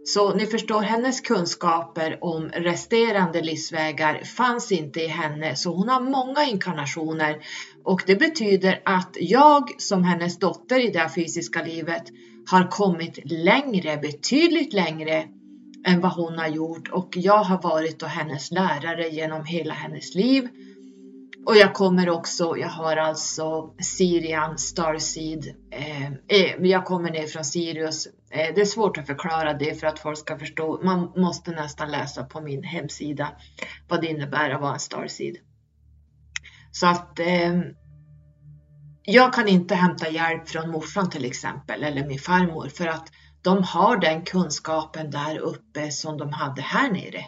så ni förstår, hennes kunskaper om resterande livsvägar fanns inte i henne, så hon har många inkarnationer och det betyder att jag som hennes dotter i det här fysiska livet har kommit längre, betydligt längre än vad hon har gjort och jag har varit då hennes lärare genom hela hennes liv och jag kommer också, jag har alltså Sirian Starseed. Eh, eh, jag kommer ner från Sirius. Eh, det är svårt att förklara det för att folk ska förstå. Man måste nästan läsa på min hemsida vad det innebär att vara en Starseed. Så att eh, jag kan inte hämta hjälp från morsan till exempel eller min farmor för att de har den kunskapen där uppe som de hade här nere.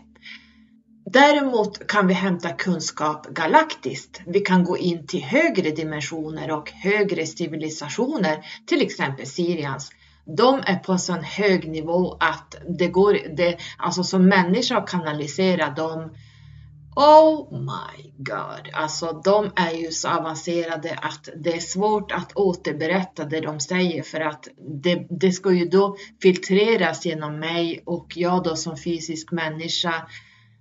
Däremot kan vi hämta kunskap galaktiskt. Vi kan gå in till högre dimensioner och högre civilisationer, till exempel Sirians. De är på en sån hög nivå att det går, det, alltså som människa att kanalisera dem. Oh my god, alltså de är ju så avancerade att det är svårt att återberätta det de säger för att det, det ska ju då filtreras genom mig och jag då som fysisk människa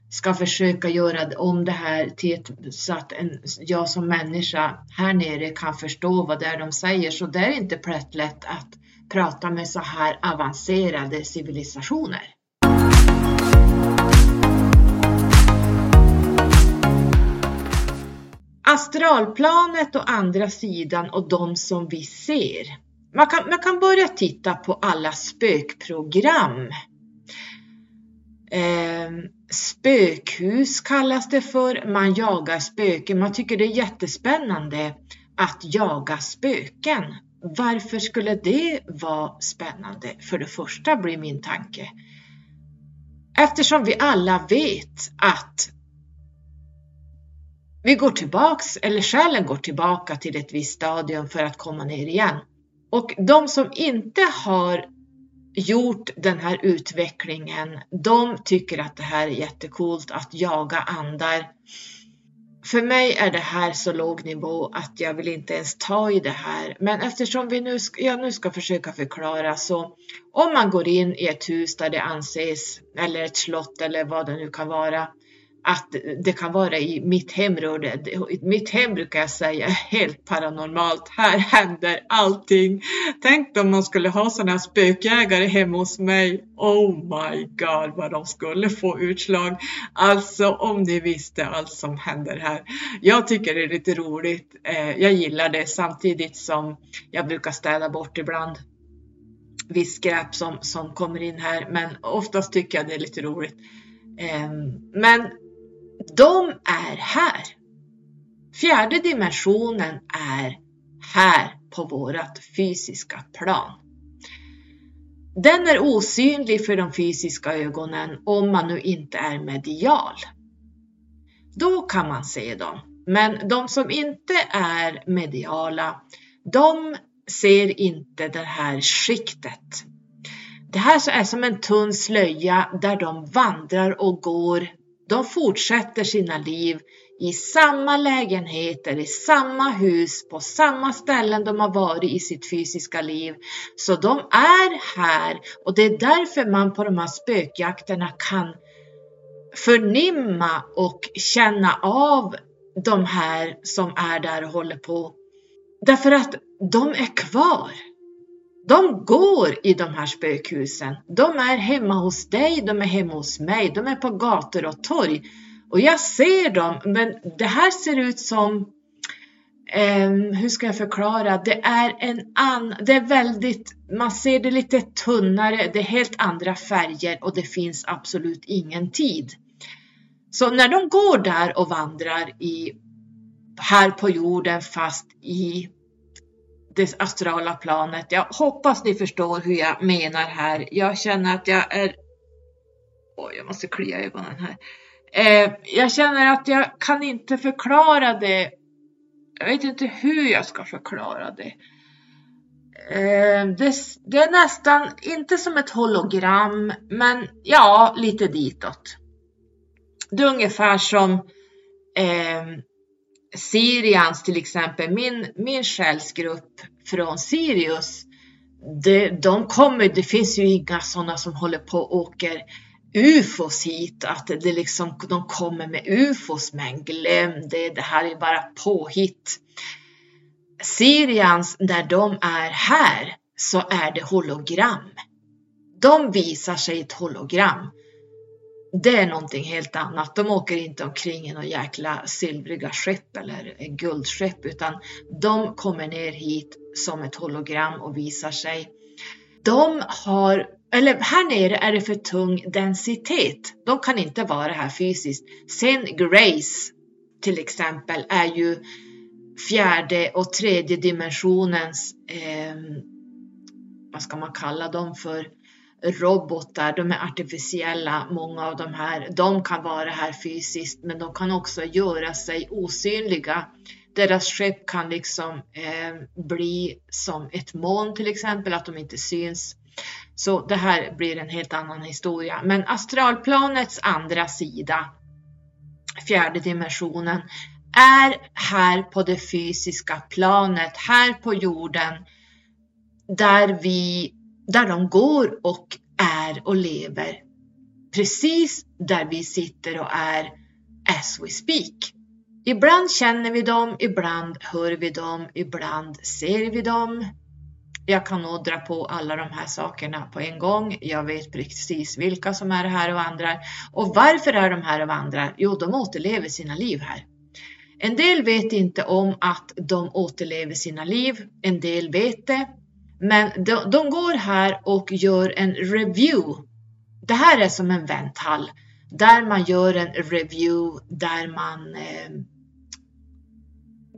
ska försöka göra om det här till ett, så att en, jag som människa här nere kan förstå vad det är de säger. Så det är inte plätt lätt att prata med så här avancerade civilisationer. Astralplanet å andra sidan och de som vi ser. Man kan, man kan börja titta på alla spökprogram Eh, spökhus kallas det för. Man jagar spöken. Man tycker det är jättespännande att jaga spöken. Varför skulle det vara spännande? För det första blir min tanke. Eftersom vi alla vet att vi går tillbaks, eller själen går tillbaka till ett visst stadium för att komma ner igen. Och de som inte har gjort den här utvecklingen, de tycker att det här är jättekult att jaga andar. För mig är det här så låg nivå att jag vill inte ens ta i det här. Men eftersom vi nu, jag nu ska försöka förklara så om man går in i ett hus där det anses, eller ett slott eller vad det nu kan vara, att det kan vara i mitt hemråde. Mitt hem brukar jag säga är helt paranormalt. Här händer allting. Tänk om man skulle ha sådana spökjägare hemma hos mig. Oh my god vad de skulle få utslag. Alltså om ni visste allt som händer här. Jag tycker det är lite roligt. Eh, jag gillar det samtidigt som jag brukar städa bort ibland viss skräp som, som kommer in här. Men oftast tycker jag det är lite roligt. Ehm, men de är här. Fjärde dimensionen är här på vårt fysiska plan. Den är osynlig för de fysiska ögonen om man nu inte är medial. Då kan man se dem. Men de som inte är mediala, de ser inte det här skiktet. Det här är som en tunn slöja där de vandrar och går de fortsätter sina liv i samma lägenheter, i samma hus, på samma ställen de har varit i sitt fysiska liv. Så de är här och det är därför man på de här spökjakterna kan förnimma och känna av de här som är där och håller på. Därför att de är kvar. De går i de här spökhusen. De är hemma hos dig, de är hemma hos mig, de är på gator och torg. Och jag ser dem, men det här ser ut som, Um, hur ska jag förklara, det är en an, det är väldigt, man ser det lite tunnare, det är helt andra färger och det finns absolut ingen tid. Så när de går där och vandrar i, här på jorden fast i det astrala planet. Jag hoppas ni förstår hur jag menar här. Jag känner att jag är... Oj, jag måste klia ögonen här. Eh, jag känner att jag kan inte förklara det. Jag vet inte hur jag ska förklara det. Eh, det, det, är nästan inte som ett hologram, men ja, lite ditåt. Det är ungefär som eh, Sirians till exempel, min, min själsgrupp från Sirius. Det, de kommer, det finns ju inga sådana som håller på och åker ufos hit, att det liksom, de kommer med ufos, men glöm det, det här är bara påhitt. Sirians, när de är här så är det hologram. De visar sig ett hologram. Det är någonting helt annat. De åker inte omkring i några jäkla silvriga skepp eller guldskepp utan de kommer ner hit som ett hologram och visar sig. De har, eller här nere är det för tung densitet. De kan inte vara här fysiskt. Sen Grace till exempel är ju fjärde och tredje dimensionens, eh, vad ska man kalla dem för, robotar. De är artificiella, många av de här. De kan vara här fysiskt, men de kan också göra sig osynliga. Deras skepp kan liksom eh, bli som ett moln till exempel, att de inte syns. Så det här blir en helt annan historia. Men astralplanets andra sida, fjärde dimensionen, är här på det fysiska planet, här på jorden, där vi, där de går och är och lever. Precis där vi sitter och är as we speak. Ibland känner vi dem, ibland hör vi dem, ibland ser vi dem. Jag kan nog dra på alla de här sakerna på en gång. Jag vet precis vilka som är här och vandrar. Och varför är de här och vandrar? Jo, de återlever sina liv här. En del vet inte om att de återlever sina liv, en del vet det. Men de, de går här och gör en review. Det här är som en vänthall där man gör en review där man eh,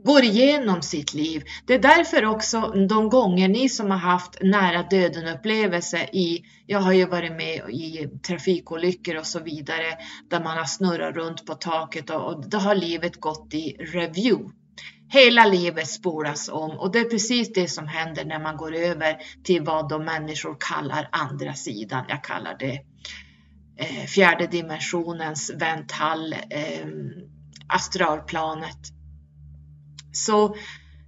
går igenom sitt liv. Det är därför också de gånger ni som har haft nära döden upplevelse i, jag har ju varit med i trafikolyckor och så vidare, där man har snurrat runt på taket och, och då har livet gått i review. Hela livet spolas om och det är precis det som händer när man går över till vad de människor kallar andra sidan. Jag kallar det eh, fjärde dimensionens ventall, eh, astralplanet. Så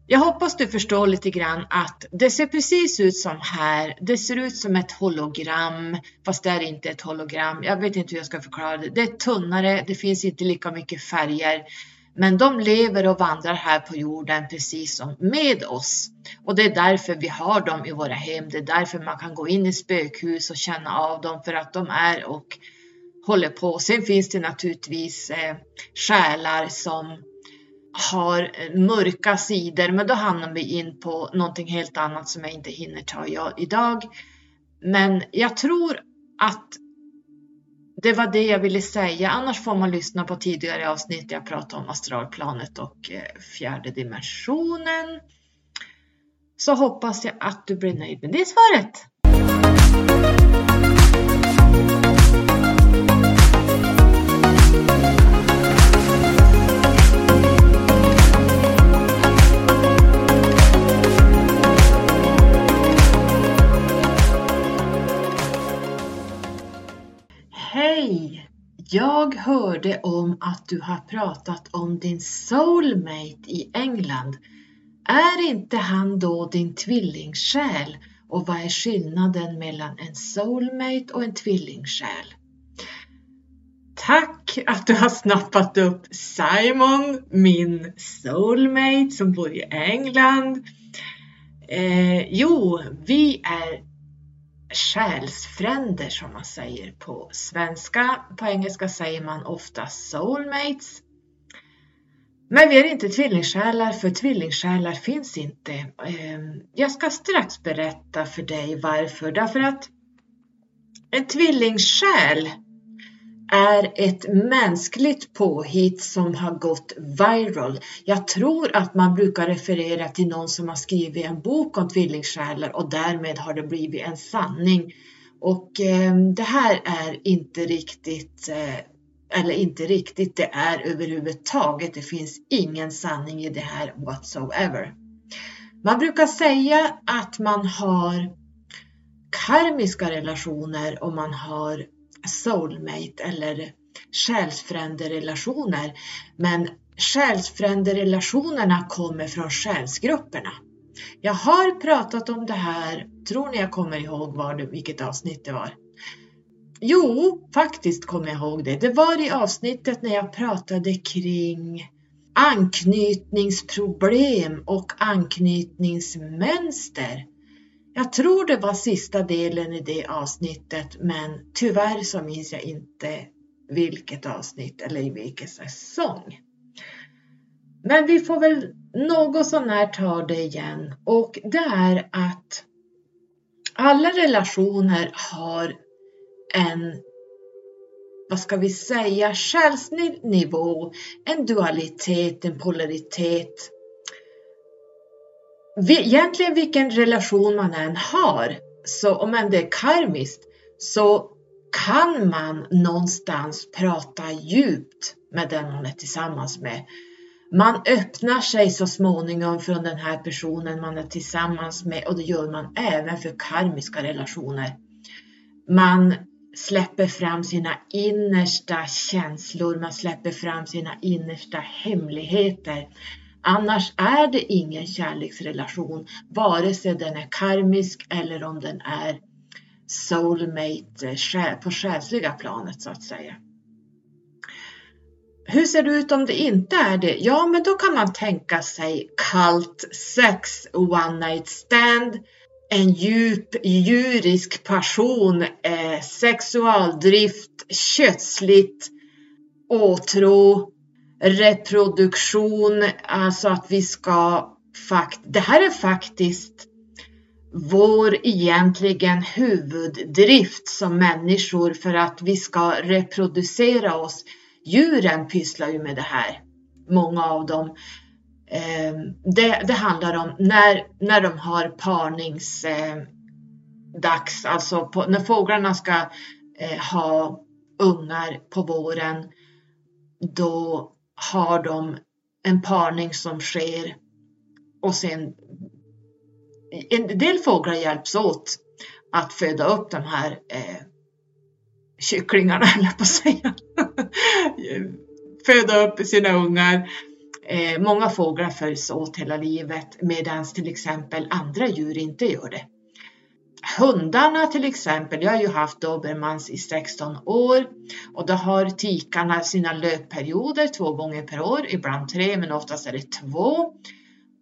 jag hoppas du förstår lite grann att det ser precis ut som här. Det ser ut som ett hologram, fast det är inte ett hologram. Jag vet inte hur jag ska förklara det. Det är tunnare, det finns inte lika mycket färger. Men de lever och vandrar här på jorden precis som med oss. Och det är därför vi har dem i våra hem. Det är därför man kan gå in i spökhus och känna av dem för att de är och håller på. Sen finns det naturligtvis eh, själar som har eh, mörka sidor, men då hamnar vi in på någonting helt annat som jag inte hinner ta idag. Men jag tror att det var det jag ville säga. Annars får man lyssna på tidigare avsnitt. där Jag pratade om astralplanet och eh, fjärde dimensionen. Så hoppas jag att du blir nöjd med det svaret. Hej! Jag hörde om att du har pratat om din soulmate i England. Är inte han då din tvillingsjäl? Och vad är skillnaden mellan en soulmate och en tvillingsjäl? Tack att du har snappat upp Simon, min soulmate som bor i England. Eh, jo, vi är själsfränder som man säger på svenska. På engelska säger man ofta soulmates. Men vi är inte tvillingsjälar för tvillingsjälar finns inte. Ehm, jag ska strax berätta för dig varför. Därför att en tvillingsjäl är ett mänskligt påhitt som har gått viral. Jag tror att man brukar referera till någon som har skrivit en bok om tvillingsjälar och därmed har det blivit en sanning. Och eh, det här är inte riktigt, eh, eller inte riktigt, det är överhuvudtaget, det finns ingen sanning i det här whatsoever. Man brukar säga att man har karmiska relationer och man har soulmate eller själsfränderelationer. Men själsfränderelationerna kommer från själsgrupperna. Jag har pratat om det här, tror ni jag kommer ihåg var det, vilket avsnitt det var? Jo, faktiskt kommer jag ihåg det. Det var i avsnittet när jag pratade kring anknytningsproblem och anknytningsmönster. Jag tror det var sista delen i det avsnittet men tyvärr så minns jag inte vilket avsnitt eller i vilken säsong. Men vi får väl något sånär ta det igen och det är att alla relationer har en, vad ska vi säga, själslig nivå, en dualitet, en polaritet egentligen vilken relation man än har, så om det är karmiskt, så kan man någonstans prata djupt med den man är tillsammans med. Man öppnar sig så småningom från den här personen man är tillsammans med och det gör man även för karmiska relationer. Man släpper fram sina innersta känslor, man släpper fram sina innersta hemligheter. Annars är det ingen kärleksrelation, vare sig den är karmisk eller om den är soulmate på själsliga planet så att säga. Hur ser det ut om det inte är det? Ja, men då kan man tänka sig kallt sex, one night stand, en djup djurisk passion, eh, sexualdrift, kötsligt, åtrå, reproduktion, alltså att vi ska fakt det här är faktiskt vår egentligen huvuddrift som människor för att vi ska reproducera oss. Djuren pysslar ju med det här, många av dem. Ehm, det, det handlar om när, när de har parningsdags, eh, alltså på, när fåglarna ska eh, ha ungar på våren, då har de en parning som sker och sen en del fåglar hjälps åt att föda upp de här eh, kycklingarna, eller på att säga. föda upp sina ungar. Eh, många fåglar följs åt hela livet medan till exempel andra djur inte gör det. Hundarna till exempel, jag har ju haft dobermans i 16 år. Och då har tikarna sina löpperioder två gånger per år, ibland tre men oftast är det två.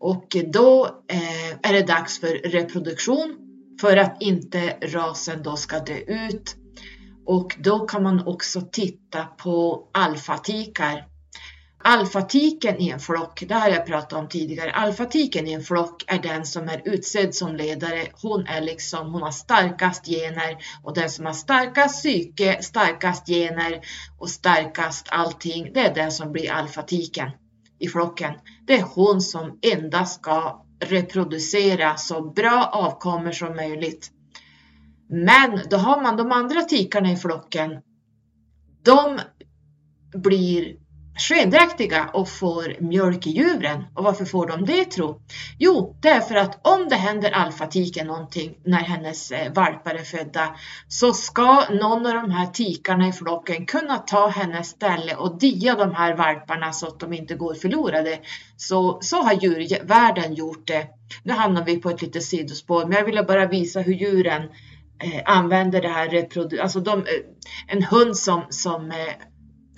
Och då eh, är det dags för reproduktion. För att inte rasen då ska dö ut. Och då kan man också titta på alfatikar. Alfatiken i en flock, det har jag pratat om tidigare, alfatiken i en flock är den som är utsedd som ledare. Hon är liksom, hon har starkast gener och den som har starkast psyke, starkast gener och starkast allting, det är den som blir alfatiken i flocken. Det är hon som endast ska reproducera så bra avkommor som möjligt. Men då har man de andra tikarna i flocken. De blir skendräktiga och får mjölk i djuren. Och varför får de det tro? Jo, det är för att om det händer alfatiken någonting när hennes eh, valpar är födda så ska någon av de här tikarna i flocken kunna ta hennes ställe och dia de här valparna så att de inte går förlorade. Så, så har djurvärlden gjort det. Nu hamnar vi på ett litet sidospår, men jag ville bara visa hur djuren eh, använder det här alltså de, eh, en hund som, som eh,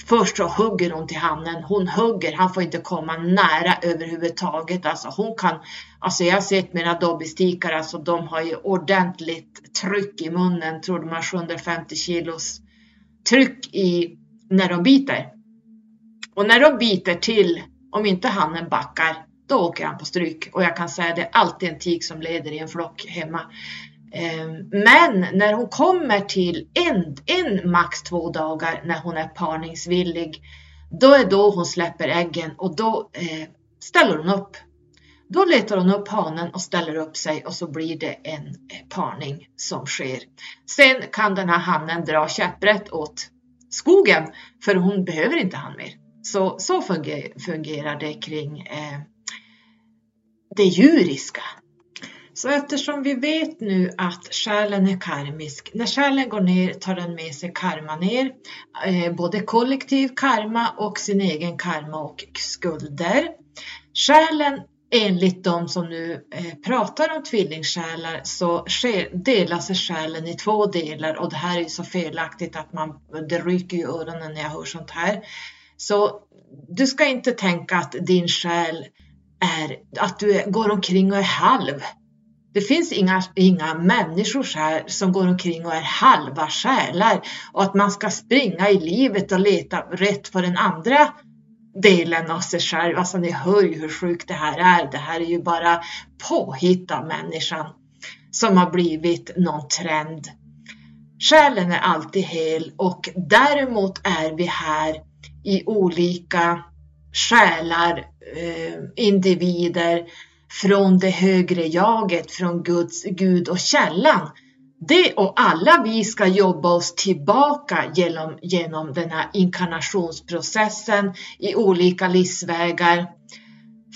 Först så hugger hon till hannen. Hon hugger, han får inte komma nära överhuvudtaget. Alltså hon kan, alltså jag har sett mina dobbystikar, alltså de har ju ordentligt tryck i munnen. Tror de har 750 kilos tryck i när de biter. Och när de biter till, om inte hannen backar, då åker han på stryk. Och jag kan säga det är alltid en tik som leder i en flock hemma. Ehm, men när hon kommer till en, en max två dagar när hon är parningsvillig, då är då hon släpper äggen och då eh, ställer hon upp. Då letar hon upp hanen och ställer upp sig och så blir det en eh, parning som sker. Sen kan den här hannen dra käpprätt åt skogen för hon behöver inte han mer. Så, så fungerar det kring eh, det djuriska. Så eftersom vi vet nu att själen är karmisk, när själen går ner tar den med sig karma ner, eh, både kollektiv karma och sin egen karma och skulder. Själen enligt de som nu eh, pratar om tvillingsjälar så delar sig själen i två delar och det här är ju så felaktigt att man, det ryker i öronen när jag hör sånt här. Så du ska inte tänka att din själ är att du går omkring och är halv. Det finns inga, inga människor här som går omkring och är halva själar och att man ska springa i livet och leta rätt på den andra delen av sig själv. Alltså ni hör ju hur sjukt det här är. Det här är ju bara påhitt av människan som har blivit någon trend. Själen är alltid hel och däremot är vi här i olika själar, eh, individer från det högre jaget, från Guds, Gud och källan. Det och alla vi ska jobba oss tillbaka genom, genom den här inkarnationsprocessen i olika livsvägar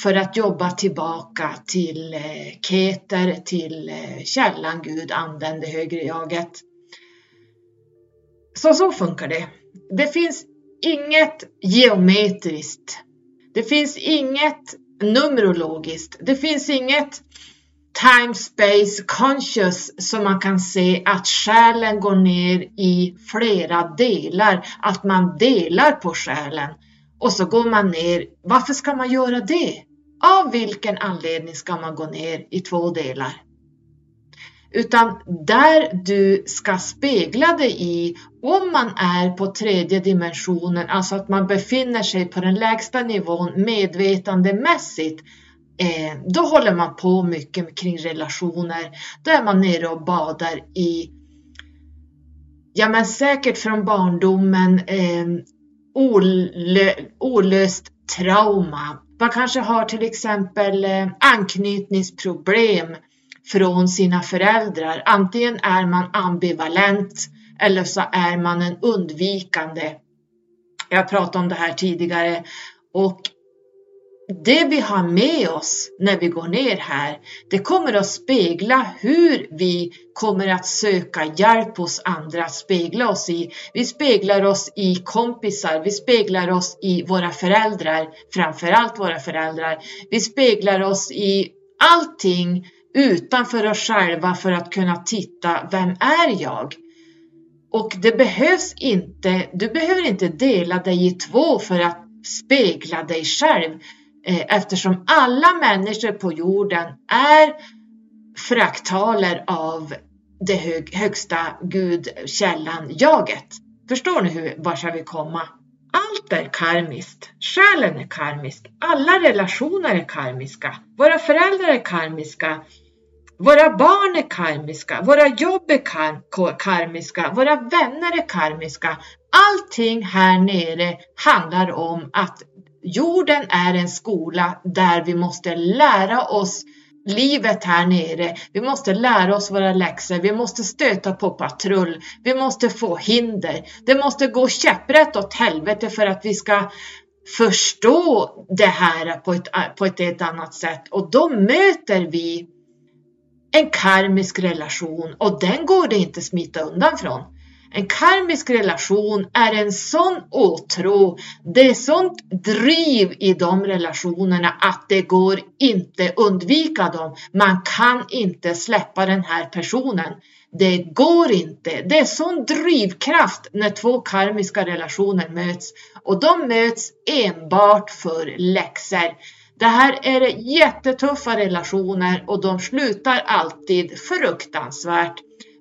för att jobba tillbaka till eh, Keter, till eh, källan, Gud, anden, det högre jaget. Så så funkar det. Det finns inget geometriskt. Det finns inget numerologiskt. Det finns inget time space conscious som man kan se att själen går ner i flera delar, att man delar på själen och så går man ner. Varför ska man göra det? Av vilken anledning ska man gå ner i två delar? Utan där du ska spegla dig i om man är på tredje dimensionen, alltså att man befinner sig på den lägsta nivån medvetandemässigt, eh, då håller man på mycket kring relationer. Då är man nere och badar i, ja men säkert från barndomen, eh, olö, olöst trauma. Man kanske har till exempel eh, anknytningsproblem från sina föräldrar. Antingen är man ambivalent eller så är man en undvikande. Jag pratade om det här tidigare och det vi har med oss när vi går ner här, det kommer att spegla hur vi kommer att söka hjälp hos andra att spegla oss i. Vi speglar oss i kompisar, vi speglar oss i våra föräldrar, framförallt våra föräldrar. Vi speglar oss i allting utanför oss själva för att kunna titta, vem är jag? Och det behövs inte, du behöver inte dela dig i två för att spegla dig själv eh, eftersom alla människor på jorden är fraktaler av det hög, högsta Gud, källan, jaget. Förstår ni hur, vart jag vill komma? Allt är karmiskt. Själen är karmisk. Alla relationer är karmiska. Våra föräldrar är karmiska. Våra barn är karmiska, våra jobb är kar karmiska, våra vänner är karmiska. Allting här nere handlar om att jorden är en skola där vi måste lära oss livet här nere. Vi måste lära oss våra läxor. Vi måste stöta på patrull. Vi måste få hinder. Det måste gå käpprätt åt helvete för att vi ska förstå det här på ett, på ett ett annat sätt. Och då möter vi en karmisk relation och den går det inte smita undan från. En karmisk relation är en sån åtrå, det är sånt driv i de relationerna att det går inte undvika dem. Man kan inte släppa den här personen. Det går inte. Det är sån drivkraft när två karmiska relationer möts och de möts enbart för läxor. Det här är jättetuffa relationer och de slutar alltid fruktansvärt.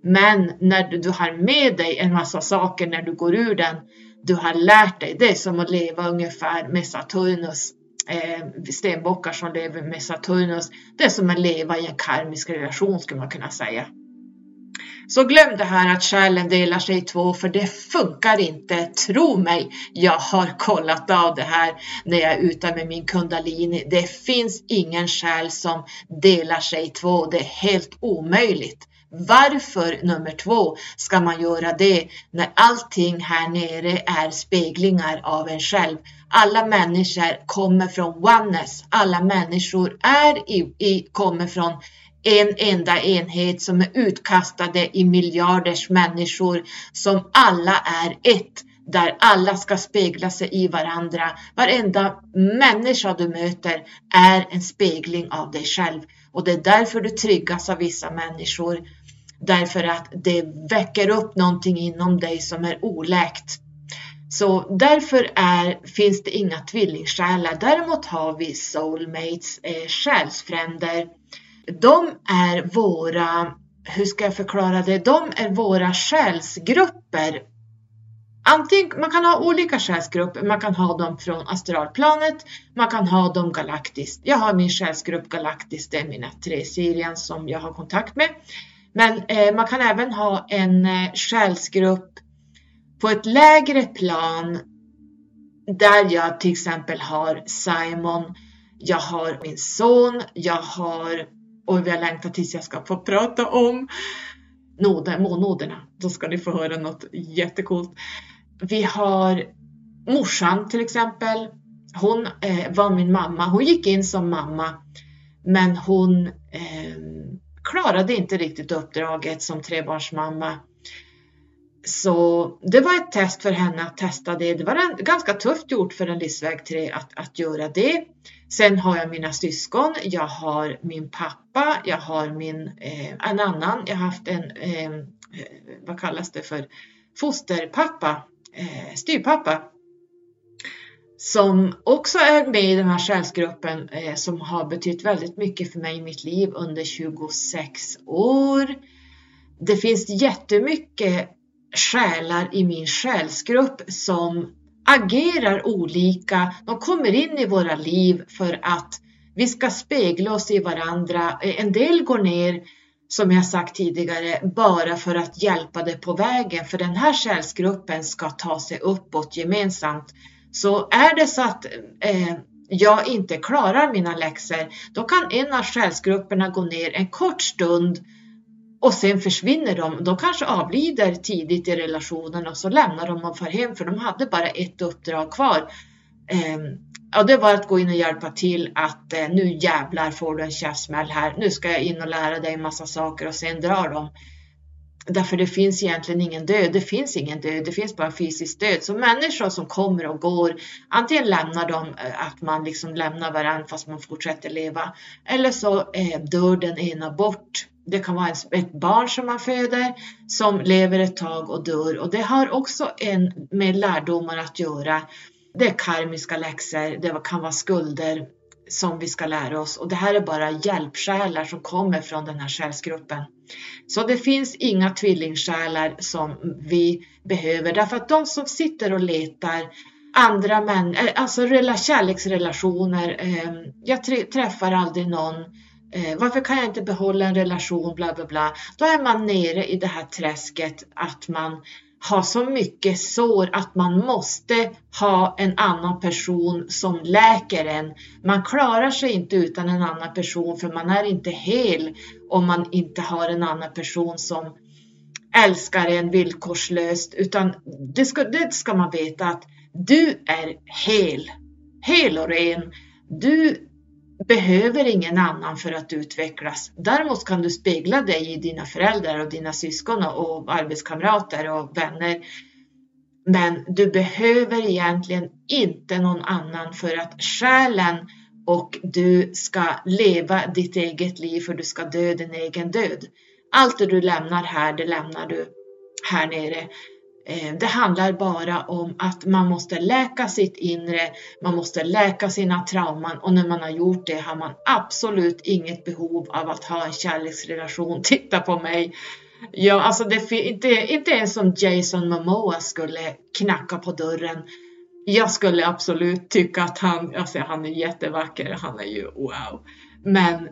Men när du har med dig en massa saker när du går ur den, du har lärt dig, det är som att leva ungefär med Saturnus, eh, stenbockar som lever med Saturnus. Det är som att leva i en karmisk relation skulle man kunna säga. Så glöm det här att själen delar sig i två för det funkar inte. Tro mig, jag har kollat av det här när jag är ute med min kundalini. Det finns ingen själ som delar sig i två. Det är helt omöjligt. Varför nummer två ska man göra det när allting här nere är speglingar av en själv? Alla människor kommer från oneness. Alla människor är i, i, kommer från en enda enhet som är utkastade i miljarders människor som alla är ett där alla ska spegla sig i varandra. Varenda människa du möter är en spegling av dig själv och det är därför du tryggas av vissa människor. Därför att det väcker upp någonting inom dig som är oläkt. Så därför är, finns det inga tvillingsjälar. Däremot har vi soulmates, eh, själsfränder de är våra, hur ska jag förklara det, de är våra själsgrupper. Antingen, man kan ha olika själsgrupper, man kan ha dem från astralplanet, man kan ha dem galaktiskt. Jag har min själsgrupp galaktiskt, det är mina tre Sirian som jag har kontakt med. Men eh, man kan även ha en eh, själsgrupp på ett lägre plan där jag till exempel har Simon, jag har min son, jag har och vi har längtat tills jag ska få prata om noder, månoderna. Då ska ni få höra något jättekult. Vi har morsan till exempel. Hon eh, var min mamma. Hon gick in som mamma, men hon eh, klarade inte riktigt uppdraget som trebarnsmamma. Så det var ett test för henne att testa det. Det var en, ganska tufft gjort för en livsväg 3 att, att göra det. Sen har jag mina syskon, jag har min pappa, jag har min, eh, en annan, jag har haft en, eh, vad kallas det för, fosterpappa, eh, styrpappa. Som också är med i den här själsgruppen eh, som har betytt väldigt mycket för mig i mitt liv under 26 år. Det finns jättemycket själar i min själsgrupp som agerar olika. De kommer in i våra liv för att vi ska spegla oss i varandra. En del går ner, som jag sagt tidigare, bara för att hjälpa dig på vägen. För den här själsgruppen ska ta sig uppåt gemensamt. Så är det så att eh, jag inte klarar mina läxor, då kan en av själsgrupperna gå ner en kort stund och sen försvinner de. De kanske avlider tidigt i relationen och så lämnar de och far hem för de hade bara ett uppdrag kvar. Ehm, och det var att gå in och hjälpa till att eh, nu jävlar får du en käftsmäll här. Nu ska jag in och lära dig en massa saker och sen drar de. Därför det finns egentligen ingen död. Det finns ingen död. Det finns bara fysisk död. Så människor som kommer och går, antingen lämnar de eh, att man liksom lämnar varandra fast man fortsätter leva. Eller så eh, dör den ena bort det kan vara ett barn som man föder som lever ett tag och dör och det har också en med lärdomar att göra. Det är karmiska läxor, det kan vara skulder som vi ska lära oss och det här är bara hjälpsjälar som kommer från den här själsgruppen. Så det finns inga tvillingsjälar som vi behöver därför att de som sitter och letar andra män, eh, alltså kärleksrelationer. Eh, jag träffar aldrig någon eh, varför kan jag inte behålla en relation, bla bla bla. Då är man nere i det här träsket att man har så mycket sår att man måste ha en annan person som läker en. Man klarar sig inte utan en annan person för man är inte hel om man inte har en annan person som älskar en villkorslöst utan det ska, det ska man veta att du är hel, hel och ren. Du behöver ingen annan för att utvecklas. Däremot kan du spegla dig i dina föräldrar och dina syskon och arbetskamrater och vänner. Men du behöver egentligen inte någon annan för att själen och du ska leva ditt eget liv för du ska dö din egen död. Allt det du lämnar här, det lämnar du här nere. Eh, det handlar bara om att man måste läka sitt inre, man måste läka sina trauman och när man har gjort det har man absolut inget behov av att ha en kärleksrelation. Titta på mig! Ja, alltså det, inte, inte ens som Jason Momoa skulle knacka på dörren. Jag skulle absolut tycka att han, alltså han är jättevacker, han är ju wow. Men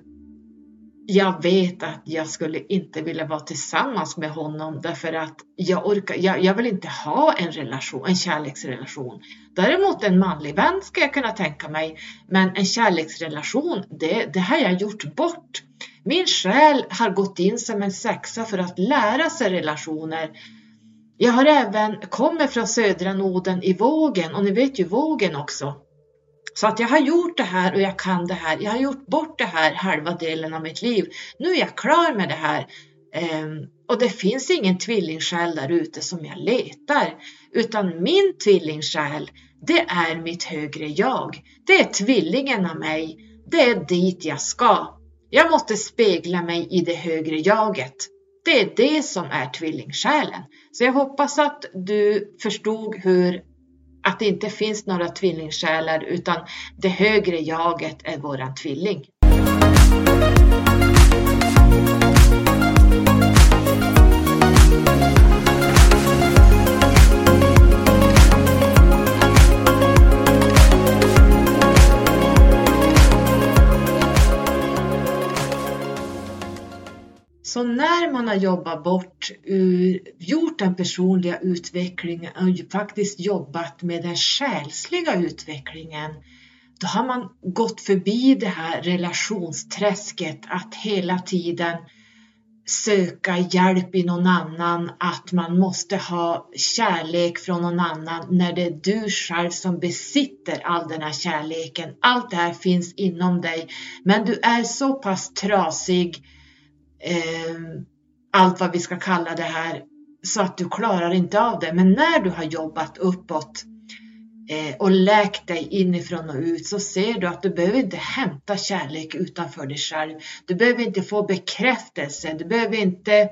jag vet att jag skulle inte vilja vara tillsammans med honom därför att jag orkar, jag, jag, vill inte ha en relation, en kärleksrelation. Däremot en manlig vän ska jag kunna tänka mig, men en kärleksrelation, det, det har jag gjort bort. Min själ har gått in som en sexa för att lära sig relationer. Jag har även kommer från södra noden i vågen och ni vet ju vågen också. Så att jag har gjort det här och jag kan det här. Jag har gjort bort det här halva delen av mitt liv. Nu är jag klar med det här. Um, och det finns ingen tvillingsjäl där ute som jag letar. Utan min tvillingsjäl, det är mitt högre jag. Det är tvillingen av mig. Det är dit jag ska. Jag måste spegla mig i det högre jaget. Det är det som är tvillingsjälen. Så jag hoppas att du förstod hur att det inte finns några tvillingsjälar utan det högre jaget är våran tvilling. Så när man har jobbat bort, gjort den personliga utvecklingen och faktiskt jobbat med den själsliga utvecklingen, då har man gått förbi det här relationsträsket att hela tiden söka hjälp i någon annan, att man måste ha kärlek från någon annan när det är du själv som besitter all den här kärleken. Allt det här finns inom dig, men du är så pass trasig Ehm, allt vad vi ska kalla det här så att du klarar inte av det. Men när du har jobbat uppåt eh, och läkt dig inifrån och ut så ser du att du behöver inte hämta kärlek utanför dig själv. Du behöver inte få bekräftelse. Du behöver inte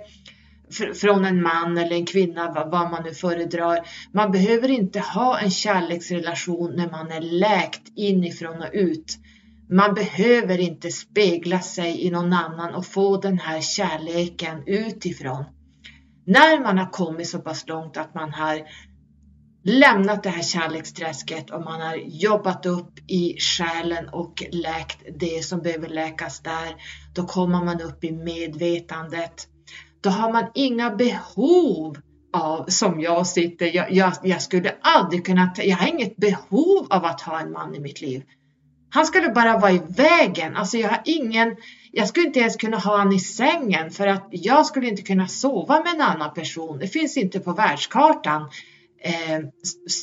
från en man eller en kvinna, vad man nu föredrar. Man behöver inte ha en kärleksrelation när man är läkt inifrån och ut. Man behöver inte spegla sig i någon annan och få den här kärleken utifrån. När man har kommit så pass långt att man har lämnat det här kärleksträsket och man har jobbat upp i själen och läkt det som behöver läkas där, då kommer man upp i medvetandet. Då har man inga behov av, som jag sitter, jag, jag, jag skulle aldrig kunna, jag har inget behov av att ha en man i mitt liv. Han skulle bara vara i vägen. Alltså jag har ingen, jag skulle inte ens kunna ha honom i sängen för att jag skulle inte kunna sova med en annan person. Det finns inte på världskartan. Eh,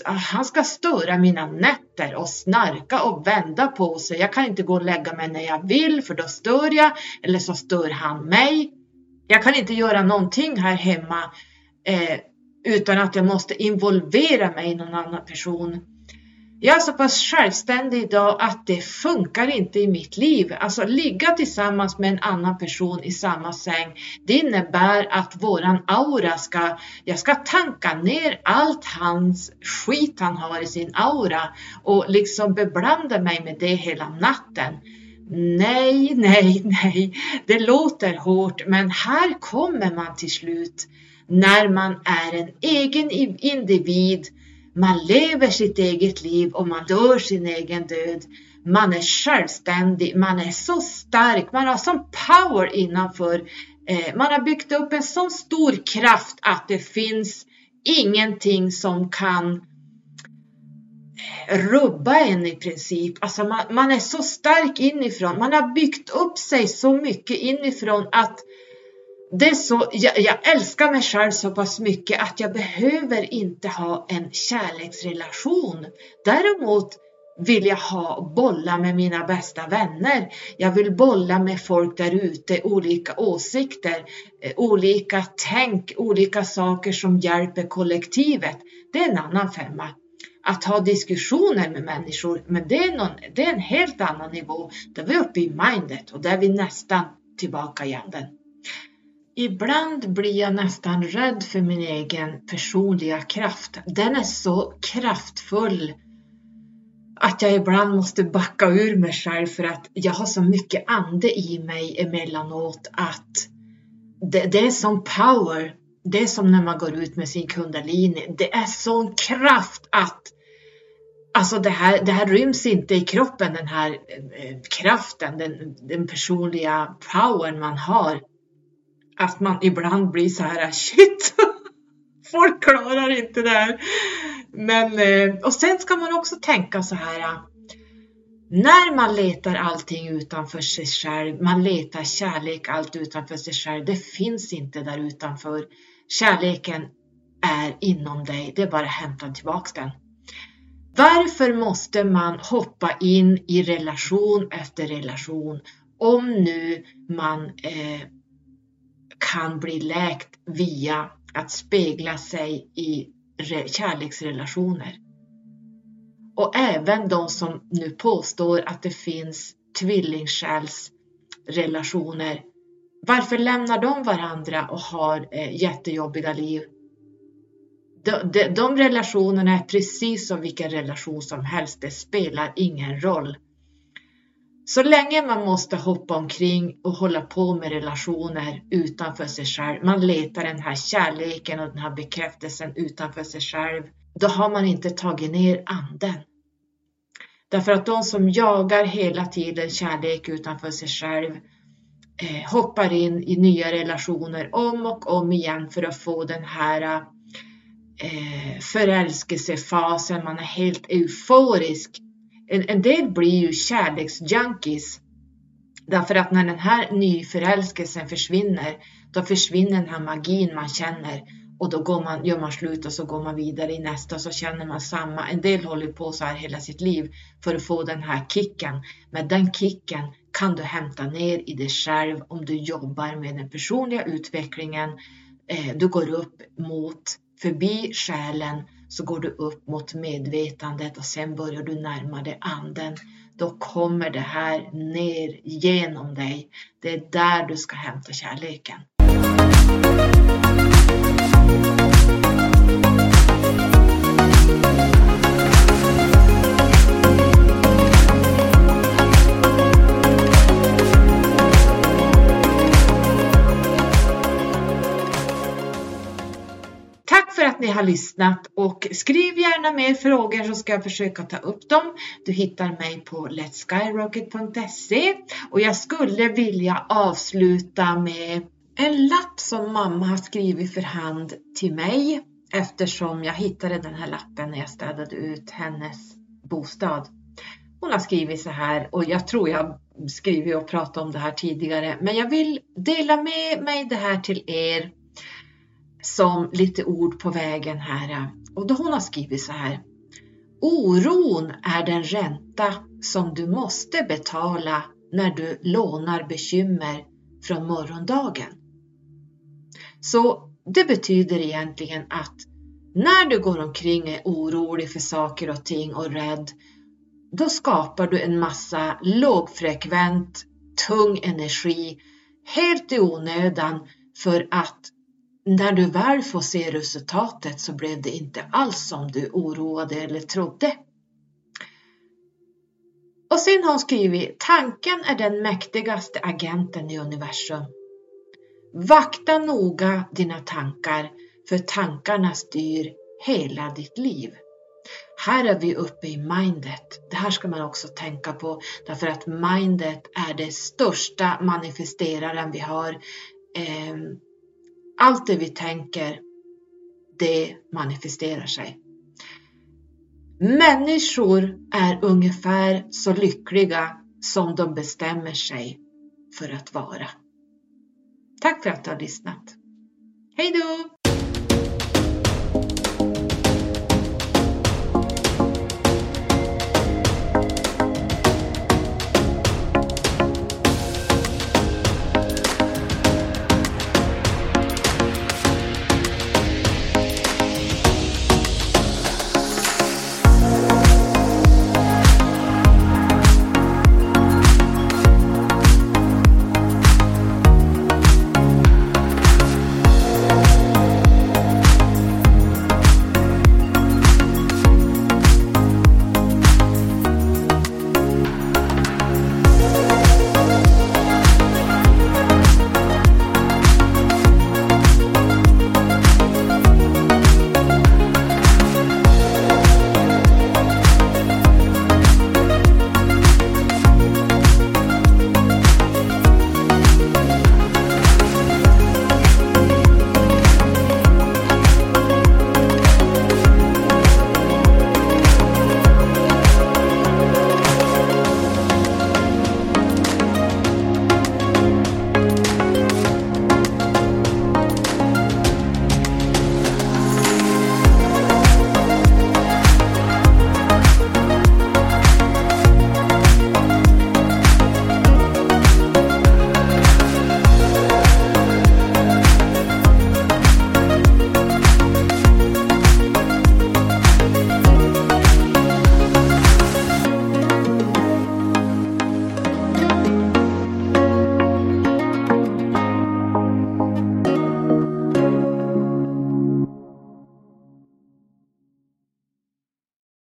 han ska störa mina nätter och snarka och vända på sig. Jag kan inte gå och lägga mig när jag vill för då stör jag eller så stör han mig. Jag kan inte göra någonting här hemma eh, utan att jag måste involvera mig i någon annan person. Jag är så pass självständig idag att det funkar inte i mitt liv. Alltså ligga tillsammans med en annan person i samma säng. Det innebär att våran aura ska, jag ska tanka ner allt hans skit han har i sin aura och liksom beblanda mig med det hela natten. Nej, nej, nej, det låter hårt, men här kommer man till slut när man är en egen individ man lever sitt eget liv och man dör sin egen död. Man är självständig, man är så stark, man har sån power innanför. Eh, man har byggt upp en sån stor kraft att det finns ingenting som kan eh, rubba en i princip. Alltså man, man, är så stark inifrån. Man har byggt upp sig så mycket inifrån att det är så, jag, jag, älskar mig själv så pass mycket att jag behöver inte ha en kärleksrelation. Däremot vill jag ha bolla med mina bästa vänner. Jag vill bolla med folk där ute, olika åsikter, eh, olika tänk, olika saker som hjälper kollektivet. Det är en annan femma. Att ha diskussioner med människor, men det är, någon, det är en helt annan nivå. Där vi är uppe i mindet och där är vi nästan tillbaka i anden. Ibland blir jag nästan rädd för min egen personliga kraft. Den är så kraftfull att jag ibland måste backa ur mig själv för att jag har så mycket ande i mig emellanåt att det, det är som power. Det är som när man går ut med sin kundalini. Det är sån kraft att Alltså det här, det här ryms inte i kroppen, den här eh, kraften, den, den personliga powern man har. Att man ibland blir så här, shit, folk klarar inte det här. Men, eh, och sen ska man också tänka så här, eh, när man letar allting utanför sig själv, man letar kärlek allt utanför sig själv, det finns inte där utanför. Kärleken är inom dig, det är bara att hämta tillbaka den. Varför måste man hoppa in i relation efter relation om nu man eh, kan bli läkt via att spegla sig i kärleksrelationer? Och även de som nu påstår att det finns tvillingsjälsrelationer. Varför lämnar de varandra och har eh, jättejobbiga liv? De, de, de relationerna är precis som vilken relation som helst. Det spelar ingen roll. Så länge man måste hoppa omkring och hålla på med relationer utanför sig själv, man letar den här kärleken och den här bekräftelsen utanför sig själv, då har man inte tagit ner anden. Därför att de som jagar hela tiden kärlek utanför sig själv eh, hoppar in i nya relationer om och om igen för att få den här eh, förälskelsefasen, man är helt euforisk. En, en del blir ju kärleksjunkies. Därför att när den här nyförälskelsen försvinner, då försvinner den här magin man känner och då går man, gör man slut och så går man vidare i nästa och så känner man samma. En del håller på så här hela sitt liv för att få den här kicken. Men den kicken kan du hämta ner i dig själv om du jobbar med den personliga utvecklingen. Eh, du går upp mot, förbi själen, så går du upp mot medvetandet och sen börjar du närma dig anden. Då kommer det här ner genom dig. Det är där du ska hämta kärleken. Att ni har lyssnat och skriv gärna mer frågor så ska jag försöka ta upp dem. Du hittar mig på letskyrocket.se och jag skulle vilja avsluta med en lapp som mamma har skrivit för hand till mig eftersom jag hittade den här lappen när jag städade ut hennes bostad. Hon har skrivit så här och jag tror jag skrivit och pratat om det här tidigare men jag vill dela med mig det här till er som lite ord på vägen här. Och då hon har skrivit så här. Oron är den ränta som du måste betala när du lånar bekymmer från morgondagen. Så det betyder egentligen att när du går omkring och är orolig för saker och ting och rädd, då skapar du en massa lågfrekvent, tung energi helt i onödan för att när du väl får se resultatet så blev det inte alls som du oroade eller trodde. Och sen har hon skrivit, tanken är den mäktigaste agenten i universum. Vakta noga dina tankar, för tankarna styr hela ditt liv. Här är vi uppe i mindet. Det här ska man också tänka på därför att mindet är det största manifesteraren vi har. Ehm, allt det vi tänker, det manifesterar sig. Människor är ungefär så lyckliga som de bestämmer sig för att vara. Tack för att du har lyssnat. Hej då!